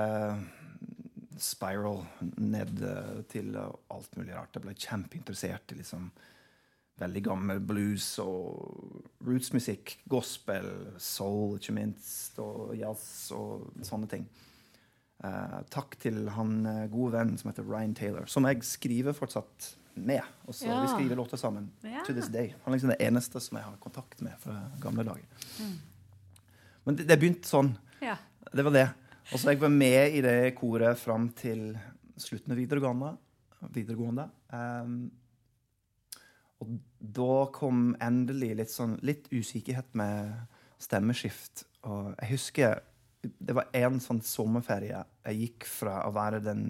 spiral ned uh, til uh, alt mulig rart. Jeg ble kjempeinteressert i liksom veldig gammel blues og rootsmusikk. Gospel, soul, ikke minst, og jazz og sånne ting. Uh, takk til han eh, gode vennen som heter Ryan Taylor, som jeg skriver fortsatt med. Og så Ja. Vi skriver låter sammen Ja. to this day. Han er liksom det eneste som jeg har kontakt med fra gamle dager. Men det, det begynte sånn. Ja. Det var det. Og så jeg var med i det koret fram til slutten av videregående. videregående. Um, og da kom endelig litt sånn litt usikkerhet med stemmeskift. Og jeg husker det var en sånn sommerferie jeg gikk fra å være den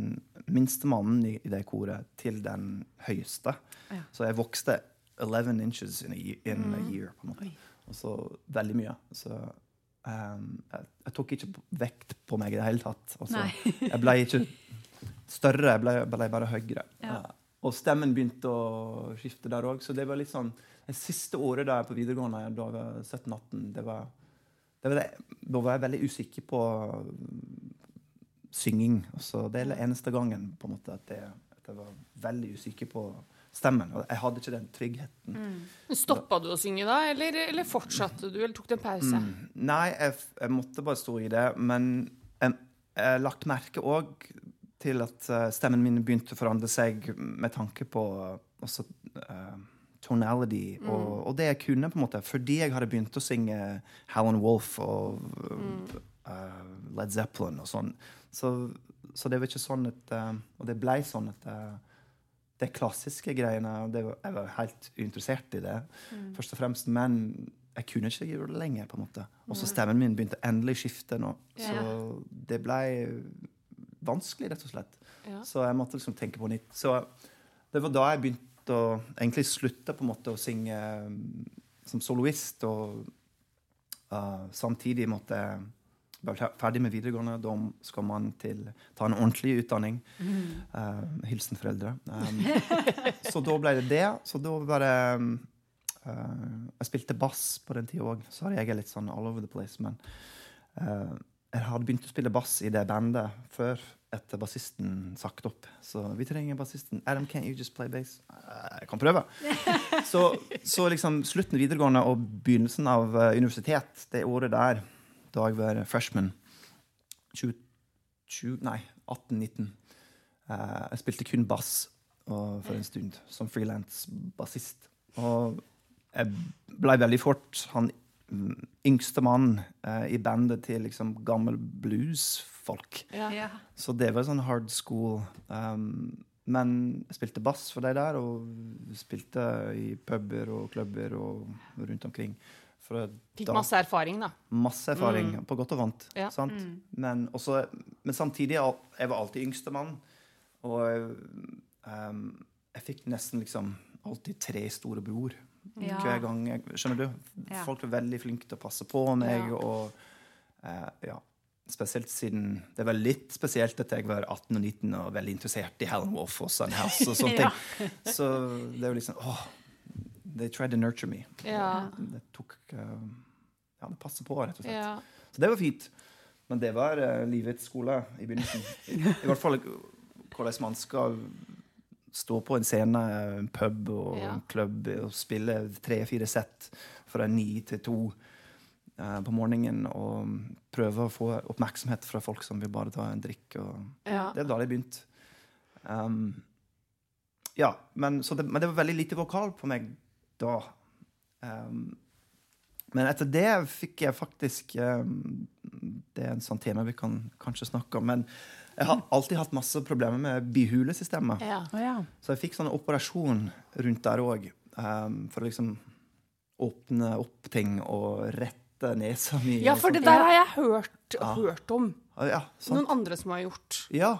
minste mannen i, i det koret til den høyeste. Ja. Så jeg vokste 11 inches in a, in mm. a year. på en måte. Oi. Og så veldig mye. Så um, jeg, jeg tok ikke vekt på meg i det hele tatt. Og jeg ble ikke større, jeg ble, ble bare høyere. Ja. Uh, Og stemmen begynte å skifte der òg. Så det var litt sånn Det siste året der på videregående, da jeg var 17-18, det var, det var det, Da var jeg veldig usikker på mm, synging. Så det er eneste gangen på en måte at, jeg, at jeg var veldig usikker på stemmen. Og jeg hadde ikke den tryggheten. Mm. Stoppa du å synge da, eller, eller fortsatte du, eller tok du en pause? Mm. Nei, jeg, jeg måtte bare stå i det. Men jeg jeg har lagt merke òg til at eh, stemmen min begynte å forandre seg med tanke på også eh, tonality og, og det jeg kunne, på en måte. Fordi jeg hadde begynt å synge Helen Wolf og eh, Led Zeppelin og sånn. Så, så det var ikke sånn at uh, Og det ble sånn at uh, det klassiske greiene det var, Jeg var helt uinteressert i det, først og fremst. Men jeg kunne ikke gjøre det lenger. på en måte. Og så stemmen min begynte endelig å skifte nå. Så det ble vanskelig, rett og slett. Ja. Så jeg måtte liksom tenke på nytt. Så det var da jeg begynte å egentlig slutte på en måte å synge mm, som soloist. Og uh, samtidig måtte være ferdig med videregående. Da skal man til, ta en ordentlig utdanning. Uh, hilsen foreldre. Um, så da ble det det. Så da bare uh, Jeg spilte bass på den tida òg. så jeg er litt sånn all over the place, men jeg hadde begynt å spille bass i det bandet før etter bassisten sagt opp. Så vi trenger bassisten. Adam, can't you just play bass? «Eh, Jeg kan prøve. Så, så liksom slutten videregående og begynnelsen av eh, universitet, det året der, da jeg var freshman 20, 20, Nei, 18-19. Eh, jeg spilte kun bass og, for en stund, som frilansbassist. Og jeg ble veldig fort han yngste mannen eh, i bandet til liksom gammel bluesfolk. Ja. Ja. Så det var sånn hard school. Um, men jeg spilte bass for de der, og spilte i puber og klubber og rundt omkring. For Fikk da- masse erfaring, da. masse erfaring, på godt og vondt. Ja. Sant? Men, også, men samtidig jeg var alltid yngstemann. Og um, jeg fikk nesten liksom alltid tre storebror Ja. hver gang. Jeg, skjønner du? Ja. Folk var veldig flinke til å passe på meg. Ja. Og uh, ja, spesielt siden Det var litt spesielt at jeg var 18 og 19 og veldig interessert i Helen Wolf og Sunhouse og sånne Ja. ting. Så det var liksom åh, They tried to nurture me. Ja. Det tok eh, Ja, det passet på, rett og slett. ja. Så det var fint. Men det var uh, livets skole i begynnelsen. I, I hvert fall hvordan man skal stå på en scene, en pub og en klubb og spille tre-fire sett fra ni til to på morgenen og prøve å få oppmerksomhet fra folk som vil bare ta en drikk. Og ja. det er da det begynte. Um, ja, men, så det, men det var veldig lite vokal på meg da. Um, men etter det fikk jeg faktisk um, Det er en sånn tema vi kan kanskje snakke om. Men Jeg har alltid hatt masse problemer med bihulesystemet. Ja. Oh, ja. Så jeg fikk sånn operasjon rundt der òg, for å liksom åpne opp ting og rette nesa mi. ja, for det der har jeg hørt, Ja. hørt om. Ja. Noen andre som har gjort. Ja,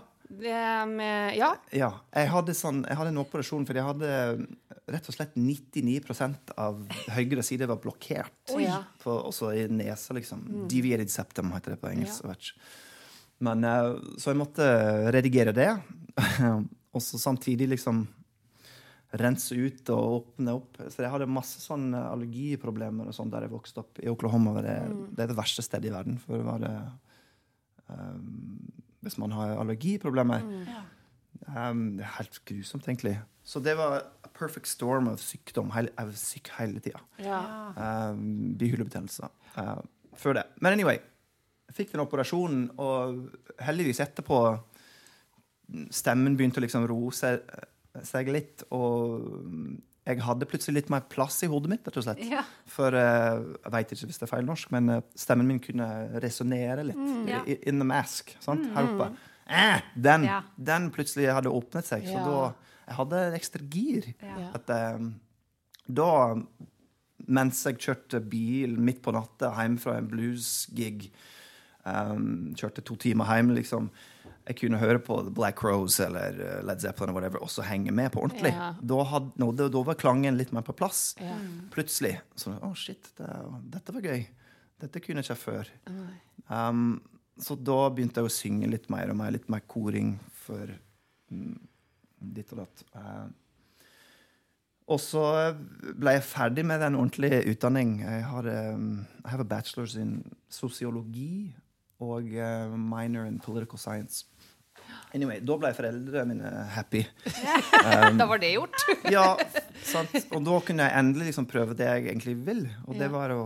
med Ja. ja. Jeg hadde, sånn, jeg hadde en operasjon for jeg hadde rett og slett 99% av høyre side var blokkert. Oh, Ja. På, også i nesa, liksom. Deviated septum heter det på engelsk. Ja. Men, eh, så jeg måtte redigere det. og så samtidig liksom rense ut og åpne opp. Så jeg hadde masse sånn allergiproblemer og sånn der jeg vokste opp i Oklahoma. Det, det er det verste stedet i verden for det var det, um, Hvis man har allergiproblemer. Um, det er helt grusomt, egentlig. Så det var a perfect storm av sykdom. Heil, jeg var syk hele tida. ja. Um, Bihulebetennelse. Uh, før det. Men anyway, jeg fikk den operasjonen, og heldigvis etterpå Stemmen begynte å liksom roe seg, seg litt, og jeg hadde plutselig litt mer plass i hodet mitt, rett og slett. Ja. For eh, jeg veit ikke hvis det er feil norsk, men eh, stemmen min kunne resonnere litt. Ja. In the mask. Sant? Her oppe. Eh, den, Ja. den plutselig hadde åpnet seg. Så Ja. da Jeg hadde ekstra gir. Ja. At, eh, da, mens jeg kjørte bil midt på natta hjem fra en bluesgig um, Kjørte to timer hjem, liksom. Jeg kunne høre på The Black Rose eller eh, Led Zeppelin og whatever, henge med på ordentlig. Ja. Da, had, no, da, da var klangen litt mer på plass. Ja. Plutselig. Så, å, shit, det, dette var gøy. Dette kunne jeg ikke før. Um, så da begynte jeg å synge litt mer og mer, litt mer koring for mm, ditt og datt. Uh, og så ble jeg ferdig med den ordentlige utdanning. Jeg har um, I have a bachelor's in sosiologi og uh, minor in political science. Anyway, Da ble foreldrene mine happy. Da var det gjort. Ja, sant? Og da kunne jeg endelig liksom prøve det jeg egentlig vil. Og det var å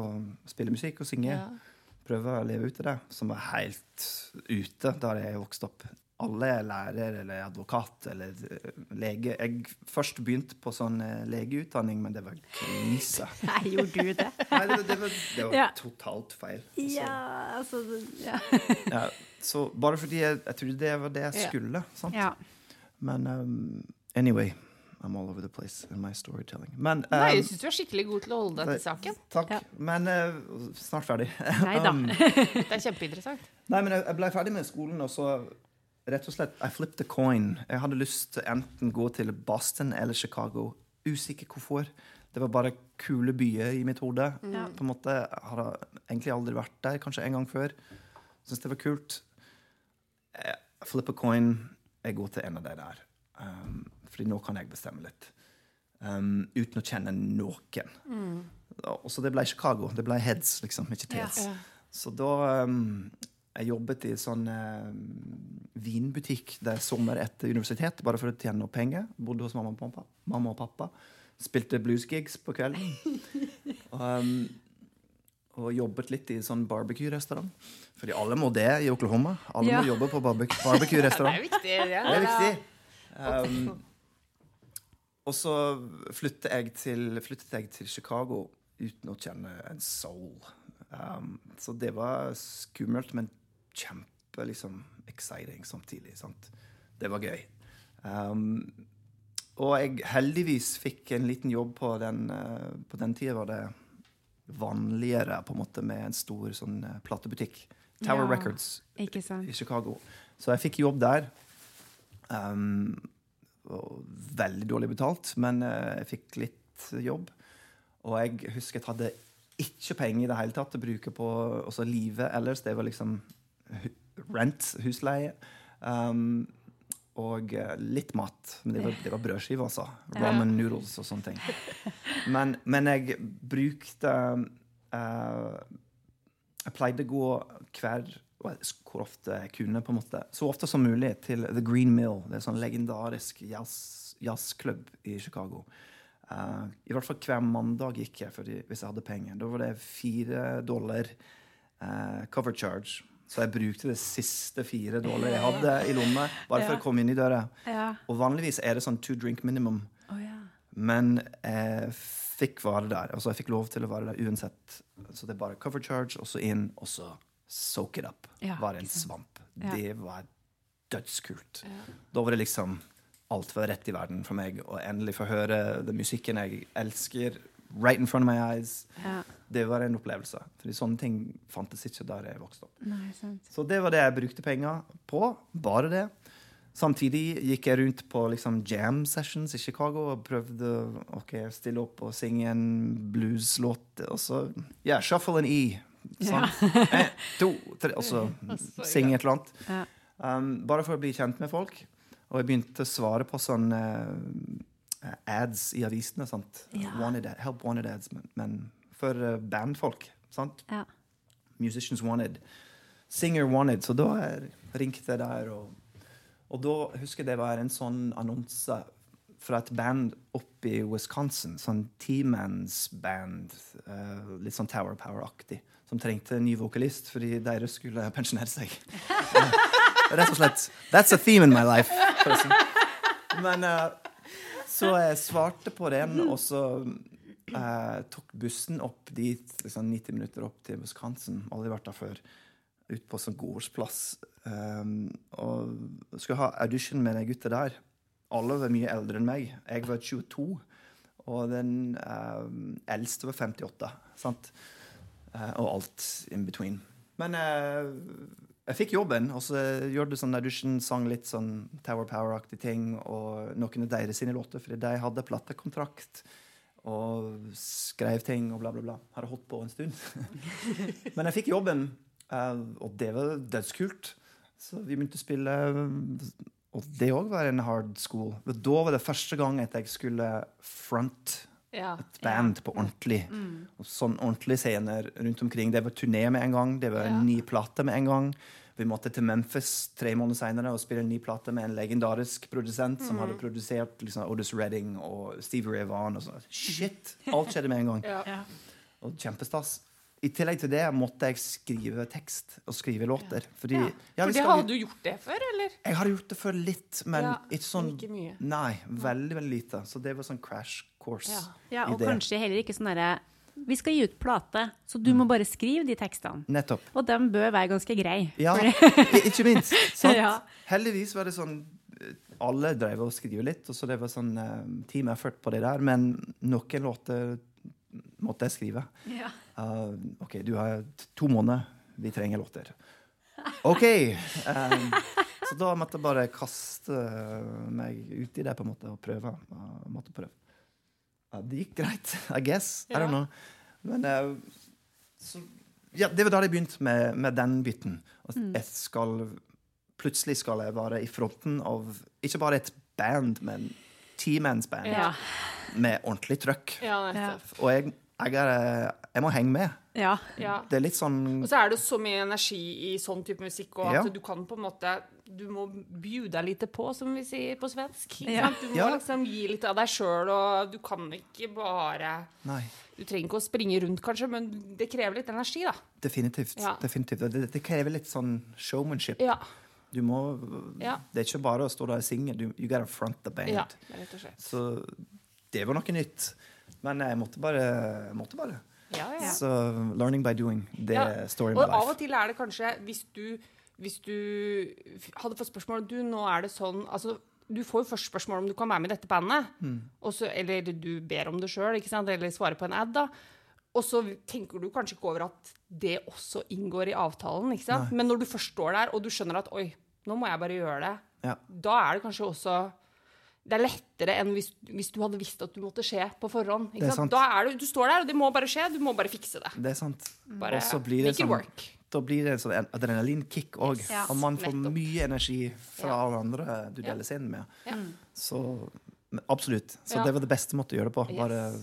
spille musikk og synge. Ja. Prøve å leve ut av det, som var helt ute da jeg vokste opp. Alle er lærer eller advokat eller eh, lege. Jeg først begynte på sånn eh, legeutdanning, men det var krise. Nei, gjorde du det? Nei, det, var- det var, det var Ja. totalt feil. Altså, Ja, altså Ja. ja, så bare fordi jeg, jeg trodde det var det jeg Ja. skulle. Sant? ja. Men um, anyway, I'm all over the place in my storytelling. Men Nei, um, jeg syns du er skikkelig god til å holde deg til saken. Takk. Ja. Men uh, snart ferdig. Nei da. Um, Det er kjempeinteressant. nei, men jeg, jeg ble ferdig med skolen, og så rett og slett I flipped a coin. Jeg hadde lyst til enten gå til Boston eller Chicago. Usikker hvorfor. Det var bare kule byer i mitt hode. Ja. På en måte, Jeg hadde egentlig aldri vært der, kanskje en gang før. Syns det var kult. Jeg Flip a coin. Jeg går til en av de der. Um, fordi nå kan jeg bestemme litt. Um, uten å kjenne noen. Og så det ble Chicago. Det ble heads, liksom, ikke tails. Ja. Så da um, Jeg jobbet i sånn eh, vinbutikk der sommer etter universitet, bare for å tjene noe penger. Bodde hos mamma og pappa. Mamma og pappa. Spilte bluesgigs på kvelden. um, og jobbet litt i sånn barbecue-restaurant. Fordi alle må det i Oklahoma. Alle Ja. må jobbe på barbecue-restaurant. barbecue-restaurant. er viktig. Ja. Det er viktig. Um, og så flyttet jeg, til, flyttet jeg til Chicago uten å kjenne en soul. Um, så det var skummelt, men kjempe liksom, exciting samtidig. Sant? Det var gøy. Um, og jeg heldigvis fikk en liten jobb på den uh, På den tida var det vanligere på en måte med en stor sånn uh, platebutikk. Tower Ja. Records i Chicago. Så jeg fikk jobb der. Um, veldig dårlig betalt, men uh, jeg fikk litt jobb. Og jeg husker jeg hadde ikke penger i det hele tatt å bruke på livet ellers. Det var liksom rent, husleie. Um, og eh, litt mat. Men det var, det var brødskive, altså. Ramen noodles og sånne ting. Men, men jeg brukte uh, Jeg pleide å gå hver hvor ofte jeg kunne, på en måte. Så ofte som mulig til The Green Mill. Det er en sånn legendarisk jazz- jazzklubb i Chicago. Uh, I hvert fall hver mandag gikk jeg fordi, hvis jeg hadde penger. Da var det fire dollar uh, cover charge. Så jeg brukte det siste fire dollar jeg hadde i lomma, bare for å komme inn i døra. Ja. Og vanligvis er det sånn two drink minimum. Oh, ja. Men jeg fikk være der. Altså jeg fikk lov til å være der uansett. Så det er bare cover charge, og så inn, og så soak it up. Var en svamp. Det var dødskult. Da var det liksom alt var rett i verden for meg. Og endelig få høre den musikken jeg elsker, right in front of my eyes. Ja. Det var en opplevelse. Fordi sånne ting fantes ikke der jeg vokste opp. Nei, sant. Så det var det jeg brukte penger på. Bare det. Samtidig gikk jeg rundt på liksom jam sessions i Chicago og prøvde å okay, stille opp og synge en blueslåt. Og så ja, shuffle en E. Sant? En, to, tre, og så synge et eller annet. Ja. Um, bare for å bli kjent med folk. Og jeg begynte å svare på sånne eh, ads i avisene. sant? Ja. Wanted, help wanted ads, men, men for eh, bandfolk. sant? Ja. Musicians wanted. Singer wanted. Så da ringte jeg der, og, og da husker jeg det var en sånn annonse fra et band oppe i Wisconsin. Sånn T-Mans-band. eh, litt sånn Tower Power-aktig. Som trengte en ny vokalist fordi deres skulle pensjonere seg. Rett og slett. That's a theme in my life. Men eh, så jeg svarte på den, og så eh, tok bussen opp dit, liksom 90 minutter opp til Wisconsin. Aldri vært der før. Ut på sånn gårdsplass. Um, og skulle ha audition med de gutta der. Alle var mye eldre enn meg. Jeg var 22, og den um, eldste var 58. Sant? Uh, og alt in between. Men eh, jeg fikk jobben, og så gjorde sånn audition, sang litt sånn Tower Power-aktige ting, og noen av deres sine låter, fordi de hadde platekontrakt og skrev ting og bla, bla, bla. Hadde holdt på en stund. Men jeg fikk jobben, eh, og det var dødskult. Så vi begynte å spille, og det òg var en hard school. Da var det første gang at jeg skulle front Ja. et band på ordentlig. Og sånn ordentlige scener rundt omkring. Det var turné med en gang. Det var en Ja. ny plate med en gang. Vi måtte til Memphis tre måneder senere og spille en ny plate med en legendarisk produsent som hadde produsert liksom, Otis Redding og Stevie Ray Vaughan. Og sånt. Shit! Alt skjedde med en gang. Ja. Ja. Og kjempestas. I tillegg til det måtte jeg skrive tekst og skrive låter. Fordi Ja. ja, For vi det hadde du gjort det før, eller? Jeg hadde gjort det før litt, men Ja, ikke sånn ikke mye. Nei, veldig, veldig lite. Så det var sånn crash course. Ja. Ja, og kanskje heller ikke sånn derre Vi skal gi ut plate, så du må bare skrive de tekstene. Nettopp. Og de bør være ganske greie. Ja, ikke minst. Ja. Heldigvis var det sånn Alle drev og skrev litt, og så det var sånn eh, team effort på det der. Men noen låter måtte jeg skrive. Ja. Uh, OK, du har to måneder. Vi trenger låter. OK! Um, så da måtte jeg bare kaste meg ut i det på en måte og prøve. Uh, måtte prøve. Ja, det gikk greit, I guess. I Ja. don't know. Men uh, så, ja, det var da jeg begynte med, med den bytten. At jeg skal Plutselig skal jeg være i fronten av ikke bare et band, men T-Mans-band Ja. med ordentlig trøkk. Ja. Og jeg, jeg, er, jeg må henge med. Ja. Ja. Det er litt sånn Og så er det så mye energi i sånn type musikk, og at du kan på en måte Du må bjuda lite på, som vi sier på svensk. Ja. Du må Ja. liksom gi litt av deg sjøl, og du kan ikke bare Nei, Du trenger ikke å springe rundt, kanskje, men det krever litt energi, da. definitivt. Ja. definitivt. Det, det krever litt sånn showmanship. Ja. Du må Ja. Det er ikke bare å stå der og synge. Du, you gotta front the band. ja rett og slett. Så det var noe nytt. Men jeg måtte bare, måtte bare. Ja, ja. Så learning by doing, det Ja. er story life. Og av og til er det kanskje hvis du, hvis du hadde fått spørsmål Du, nå er det sånn altså, Du får jo først spørsmål om du kan være med i dette bandet. Mm. Også, eller du ber om det sjøl, eller svarer på en ad. da og så tenker du kanskje ikke over at det også inngår i avtalen. ikke sant? Nei. Men når du først står der, og du skjønner at oi, nå må jeg bare gjøre det, Ja. da er det kanskje også det er lettere enn hvis, hvis du hadde visst at du måtte skje på forhånd. Ikke er. Da er du, du står der, og det må bare skje. Du må bare fikse det. Det er sant. Bare Og så blir det make it sånn-. Da blir det en sånn adrenalinkick òg. Ja. Og man får Nettopp. mye energi fra Ja. alle andre du Ja. deler scenen med. Ja. Så absolutt. Så Ja. det var det beste måte å gjøre det på. Bare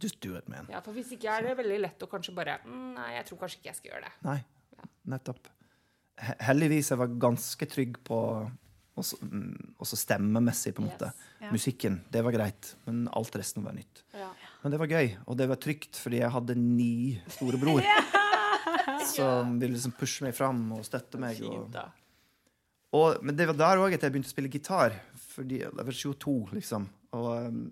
just do it, man. Ja, for hvis ikke er det veldig lett å kanskje bare mm, Nei, jeg tror kanskje ikke jeg skal gjøre det. Nei, nettopp. He- Heldigvis jeg var ganske trygg på også, mm, også stemmemessig, på en måte. Yes. Ja. Musikken, det var greit, men alt resten var nytt. Ja. Men det var gøy, og det var trygt, fordi jeg hadde ni storebror. Som ville liksom pushe meg fram og støtte meg. Og, og, men det var der òg at jeg begynte å spille gitar. Fordi jeg var 22, liksom. Og um,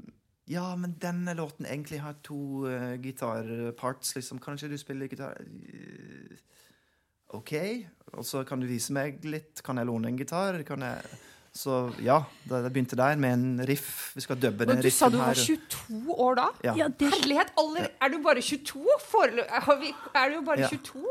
ja, men denne låten egentlig har to uh, gitarparts, liksom. Kan ikke du spille gitar? OK. Og så kan du vise meg litt. Kan jeg låne en gitar? Kan jeg Så ja, det, det begynte der med en riff. Vi skal dubbe den Men du sa du var 22 år da? Ja. Ja, det, Herlighet, aller, er du bare 22? Forelø- har vi- er du jo bare Ja. 22?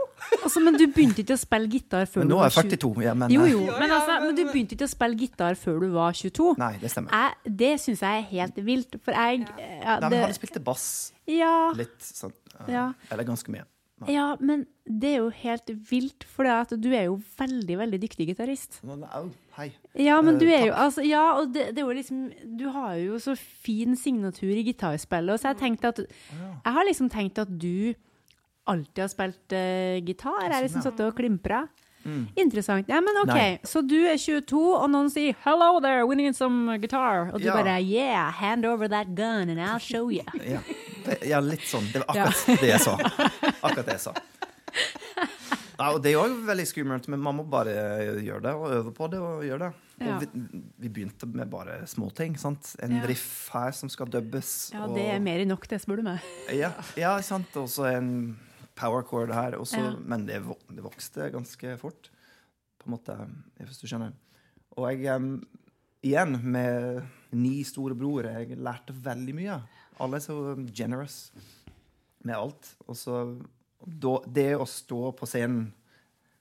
altså, men du begynte ikke å spille gitar før Men du nå er jeg 42. Ja, men, Jo, eh, jo, men, altså, men men- du begynte ikke å spille gitar før du var 22. Nei, det stemmer. Jeg, det syns jeg er helt vilt, for jeg ja, Nei, men det, han spilte bass ja, litt sånn. Ja. Eller ganske mye. Ja, men det er jo helt vilt, for du er jo veldig, veldig dyktig gitarist. Au, hei. Ja, men Eh, du er jo altså, Ja, og det, det er jo liksom Du har jo så fin signatur i gitarspillet, og så jeg tenkte at Jeg har liksom tenkt at du alltid har spilt uh, gitar. Jeg har liksom Sånn, satt og klimpra. Mm. Interessant. Ja, men OK, Nei. så du er 22, og noen sier 'hello there, we need some guitar', og du Ja. bare 'yeah, hand over that gun and I'll show you'. Ja, ja, litt sånn. Det var akkurat det jeg sa. Akkurat det jeg sa. Ja, og det er jo veldig skummelt, men man må bare gjøre det, og øve på det, og gjøre det. Ja. Og vi, vi begynte med bare småting. sant? En Ja. riff her som skal dubbes. Ja, og, det er mer enn nok, det, spør du meg. Ja, ja sant. Og så en power chord her. Også, Ja. Men det, det vokste ganske fort, på en måte, hvis du skjønner. Og jeg um, Igjen, med ni store bror, jeg lærte veldig mye. Alle er så generous med alt. Og så Det å stå på scenen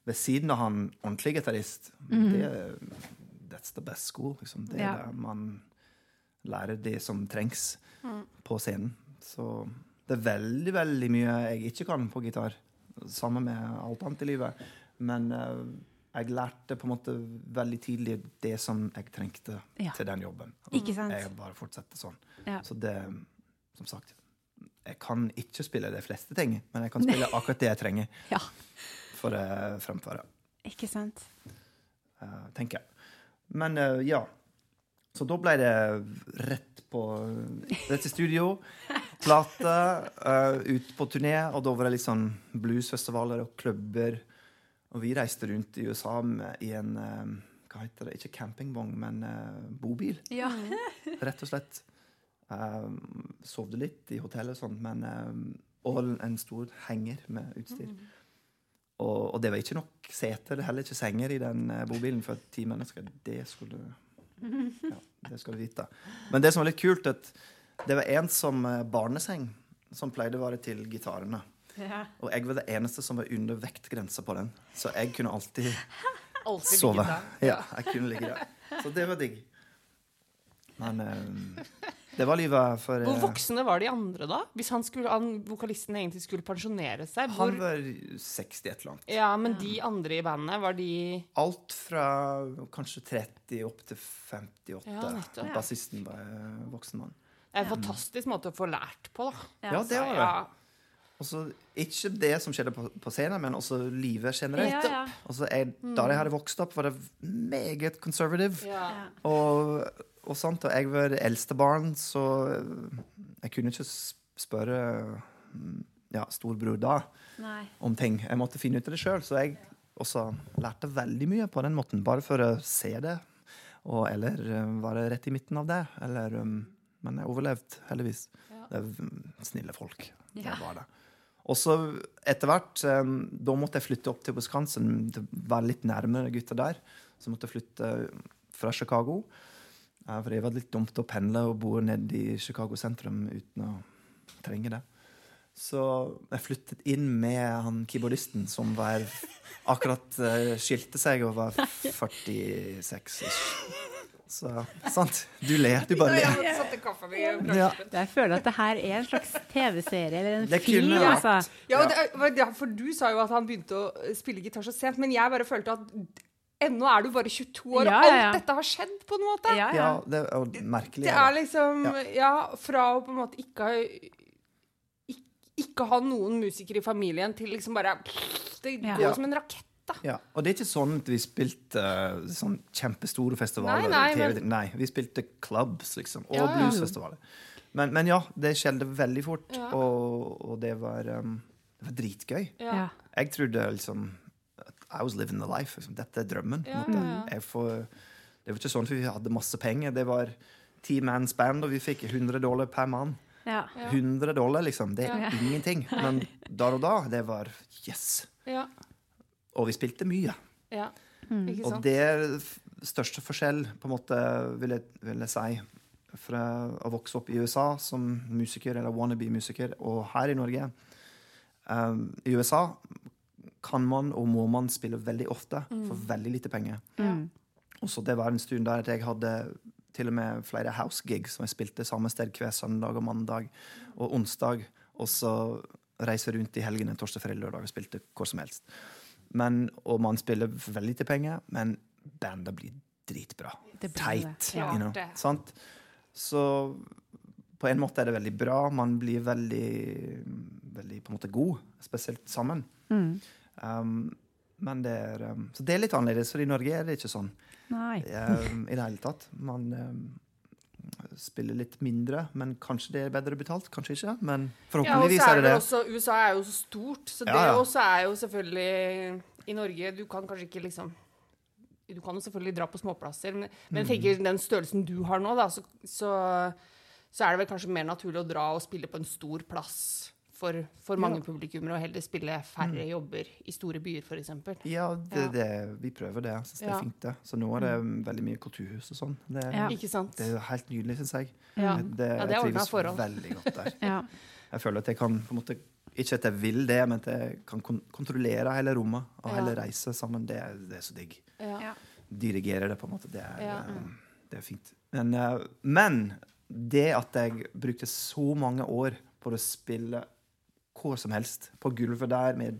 ved siden av han ordentlig gitarist, det That's the best school. Liksom. Det er Ja. der man lærer det som trengs på scenen. Så det er veldig, veldig mye jeg ikke kan på gitar. Sammen med alt annet i livet. Men uh, jeg lærte på en måte veldig tidlig det som jeg trengte Ja. til den jobben. Ikke sant? Jeg bare fortsetter sånn. Ja. Så det, som sagt Jeg kan ikke spille de fleste ting, men jeg kan spille akkurat det jeg trenger Ja, for å fremføre, ikke sant? Uh, tenker jeg. Men eh, ja. Så da ble det rett på Rett til studio, plate, uh, ut på turné, og da var det litt sånn bluesfestivaler og klubber. Og vi reiste rundt i USA med, i en uh, Hva heter det? Ikke campingvogn, men uh, bobil. Ja. rett og slett. Um, sovde litt i hotellet og sånt, men um, Og en stor henger med utstyr. Og, og det var ikke nok seter, er heller ikke senger i den eh, bobilen for ti mennesker. Det skulle Ja, det skal du vite. Men det som var litt kult, at det var en som eh, barneseng som pleide å være til gitarene. Ja. Og jeg var det eneste som var under vektgrensa på den. Så jeg kunne alltid Alltid sove. Ja, jeg kunne ligge der. Så det var digg. Men um, det var livet for Hvor eh, voksne var de andre, da? Hvis han skulle, han, vokalisten egentlig skulle pensjonere seg? Hvor, Han var 60 et eller annet. ja, Men de andre i bandet, var de Alt fra kanskje 30 opp til 58. Ja. Bassisten var voksen mann. Er en fantastisk måte å få lært på, da. Ja, det var det. Også, ikke det som skjedde på, på scenen, men også livet generelt. Ja, ja. Og så jeg, Da jeg hadde vokst opp, var det meget conservative. ja. Og, og sant, og jeg var det eldste barn, så jeg kunne ikke spørre mm, ja, storbror da Nei. om ting. Jeg måtte finne ut av det sjøl, så jeg også lærte veldig mye på den måten. Bare for å se det, og, eller eh, være rett i midten av det. Eller, um, men jeg overlevde, heldigvis. Ja. Det er snille folk. Det var det. Og så etter hvert Da måtte jeg flytte opp til Wisconsin. Var litt nærmere gutta der. Så måtte jeg flytte fra Chicago. For det var litt dumt å pendle og bo nede i Chicago sentrum uten å trenge det. Så jeg flyttet inn med han keyboardisten som var akkurat uh, skilte seg og var 46 ish. Så sant. Du ler. Du bare ler. Ja. Jeg føler at det her er en slags TV-serie eller en Det film. kunne. Altså. Ja, og det, for du sa jo at han begynte å spille gitar så sent, men jeg bare følte at ennå er du bare 22 år, Ja, og ja, alt dette har skjedd, på en måte. Ja, ja. Ja, det er merkelig. Det er er liksom Ja. Ja, fra å på en måte ikke ha ikke, ikke ha noen musikere i familien til liksom bare Det går Ja. som en rakett, da. Ja, og det er ikke sånn at vi spilte uh, sånn kjempestore festivaler. Nei, nei, TV men- nei, vi spilte clubs, liksom. Og Ja, ja. bluesfestivaler. Men, men ja, det skjedde veldig fort, Ja. og, og det var, um, det var dritgøy. Jeg trodde liksom I was living the life. Liksom. Dette er drømmen. Ja, måte. ja, ja. Jeg får, det var ikke sånn at vi hadde masse penger. Det var ti manns band, og vi fikk 100 dollar per mann. Ja. Ja. 100 dollar, liksom. Det er Ja. ingenting. Men der og da, det var yes. Ja. Og vi spilte mye. Ja. Mm. Og det er største forskjell, på en måte, vil jeg, vil jeg si, fra å vokse opp i USA som musiker, eller wannabe-musiker, og her i Norge. Um, I USA kan man og må man spille veldig ofte for veldig lite penger. Mm. Og så det var en stund der at jeg hadde til og med flere house gigs som jeg spilte samme sted hver søndag og mandag og onsdag. Og så reise rundt i helgene torsdag, fredag, lørdag og spilte hvor som helst. Men, og man spiller for veldig lite penger, men bandet blir dritbra. Det blir Teit. det. You know? Så på en måte er det veldig bra. Man blir veldig, veldig på en måte god, spesielt sammen. Mm. Um, men det er, um, så det er litt annerledes, for i Norge er det ikke sånn um, i det hele tatt. Man um, spiller litt mindre, men kanskje det er bedre betalt, kanskje ikke. Men forhåpentligvis ja, er det det også USA er jo så stort, så det ja. også er jo selvfølgelig I Norge Du kan kanskje ikke liksom Du kan jo selvfølgelig dra på småplasser, men, men jeg Mm. tenker den størrelsen du har nå, da, så, så, så er det vel kanskje mer naturlig å dra og spille på en stor plass for, for mange Ja. publikummere, og heller spille færre jobber i store byer, f.eks. Ja, det, Ja. det, vi prøver det. Synes det er fint, det. Så nå er det um, veldig mye kulturhus og sånn. Det, Ja. Ikke sant? det er helt nydelig, syns jeg. Ja. Det, Ja, det jeg trives forhold. veldig godt der. Ja. Jeg føler at jeg kan på en måte Ikke at jeg vil det, men at jeg kan kon kontrollere hele rommet og Ja. hele reise sammen. Det, er- det er så digg. Dirigere det, på en måte. Det er, Ja. det er fint. Men, eh, men det at jeg brukte så mange år på å spille hvor som helst, på gulvet der med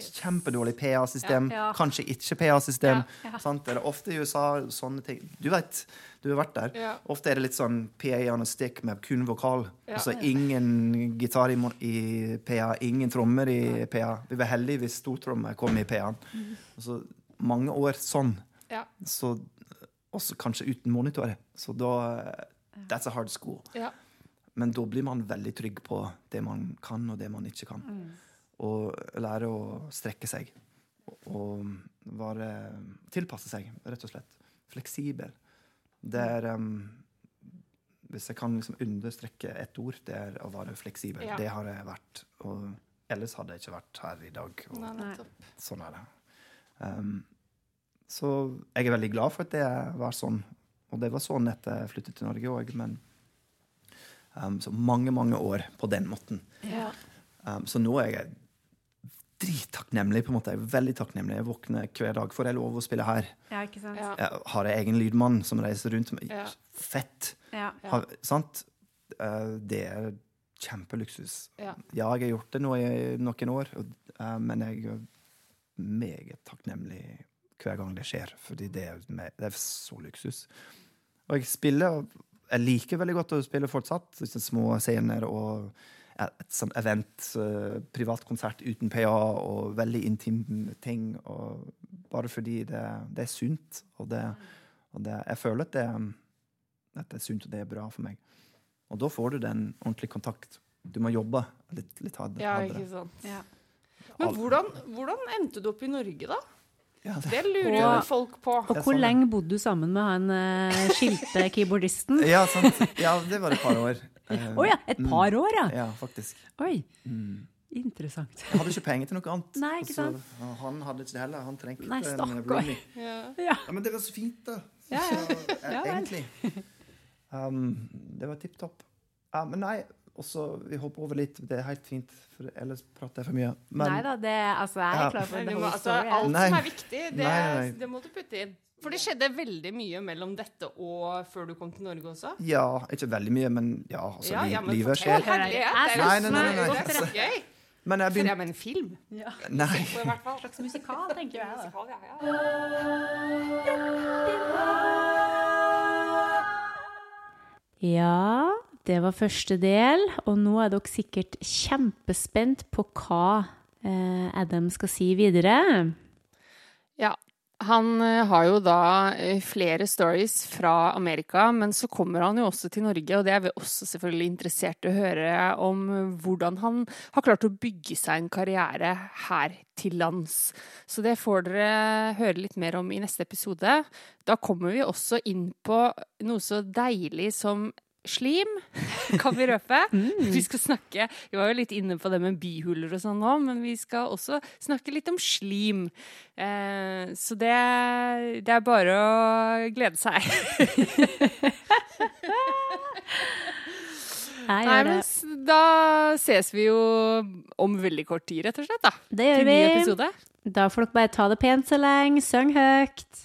kjempedårlig PA-system, Ja. Ja. kanskje ikke PA-system. Ja. Eller ofte i USA sånne ting. Du vet, du har vært der. Ofte er det litt sånn PA on a stick med kun vokal. Altså ingen gitar i, i PA, ingen trommer i PA. Vi var heldige hvis stortrommer kom i PA-en. Altså, mange år sånn. Så, også kanskje uten monitorer. Så da That's a hard school. Ja. Men da blir man veldig trygg på det man kan, og det man ikke kan. Og lære å strekke seg. Og være Tilpasse seg, rett og slett. Fleksibel. Det er um, Hvis jeg kan liksom understreke ett ord, det er å være fleksibel. Ja. Det har jeg vært. Og ellers hadde jeg ikke vært her i dag. Og Nei, nei. sånn er det. Um, så jeg er veldig glad for at det var sånn. Og det var sånn etter jeg flyttet til Norge òg, men um, Så mange, mange år på den måten. Ja. Um, så nå er jeg drittakknemlig. på en måte. Jeg er veldig takknemlig. Jeg våkner hver dag. Får jeg lov å spille her? ja, ikke sant? Ja. Jeg har jeg egen lydmann som reiser rundt. med- Ja. Fett! Ja. Ja. Har, sant? Uh, det er kjempeluksus. Ja. Ja, jeg har gjort det nå i noen år, og, uh, men jeg er meget takknemlig hver gang det skjer, fordi det er, det er så luksus. Og jeg spiller Jeg liker veldig godt å spille fortsatt. Små scener og et, sånn sånt event, Privat konsert uten PA og veldig intim ting. Og bare fordi det, det er sunt, og, det, og det, jeg føler at det, at det er sunt, og det er bra for meg. Og da får du den ordentlig kontakt. Du må jobbe litt, litt hardere. ja, ikke sant. Ja. Men hvordan, hvordan endte du opp i Norge, da? Ja, det, Det lurer jo folk på. Og hvor sånn, lenge bodde du sammen med han uh, skilte keyboardisten? Ja, sant. Ja, det var et par år. Eh, ja, et par år, ja! Ja, faktisk. Oi, Mm. interessant. Jeg hadde ikke penger til noe annet. Nei, ikke sant? Så, og han hadde ikke det heller. Han trengte Nei, en roomie. Ja. Ja. Men det var så fint, da. Ja, ja. Så, eh, Ja egentlig. Um, det var tipp topp. Uh, men nei, også, vi hopper over litt. Det er helt fint, for ellers prater jeg for mye. Men Nei da, det, altså, jeg er Ja. klar for det. må, altså, alt. Nei. som er viktig, det, Nei, nei, nei. det må du putte inn. For det skjedde veldig mye mellom dette og før du kom til Norge også. ja, ikke veldig mye, men ja, altså, Ja, ja, men livet skjer. Herlighet, det er Nei, nei, nei, nei, nei. godt rett gøy. Men jeg begynte med en film. Nei. I hvert fall. slags musikal, tenker jeg da. Musikal, ja, ja. Ja, det var første del, og nå er dere sikkert kjempespent på hva eh, Adam skal si videre. Ja. Han eh, har jo da eh, flere stories fra Amerika, men så kommer han jo også til Norge, og det er vi også selvfølgelig interessert i å høre om hvordan han har klart å bygge seg en karriere her til lands. Så det får dere høre litt mer om i neste episode. Da kommer vi også inn på noe så deilig som slim, kan vi røpe. Vi skal snakke Vi var jo litt inne på det med bihuler og sånn nå, men vi skal også snakke litt om slim. Eh, så det, det er bare å glede seg. Nei, men da ses vi jo om veldig kort tid, rett og slett. da. Det gjør vi. episode. Da får dere bare ta det pent så lenge. Syng høyt.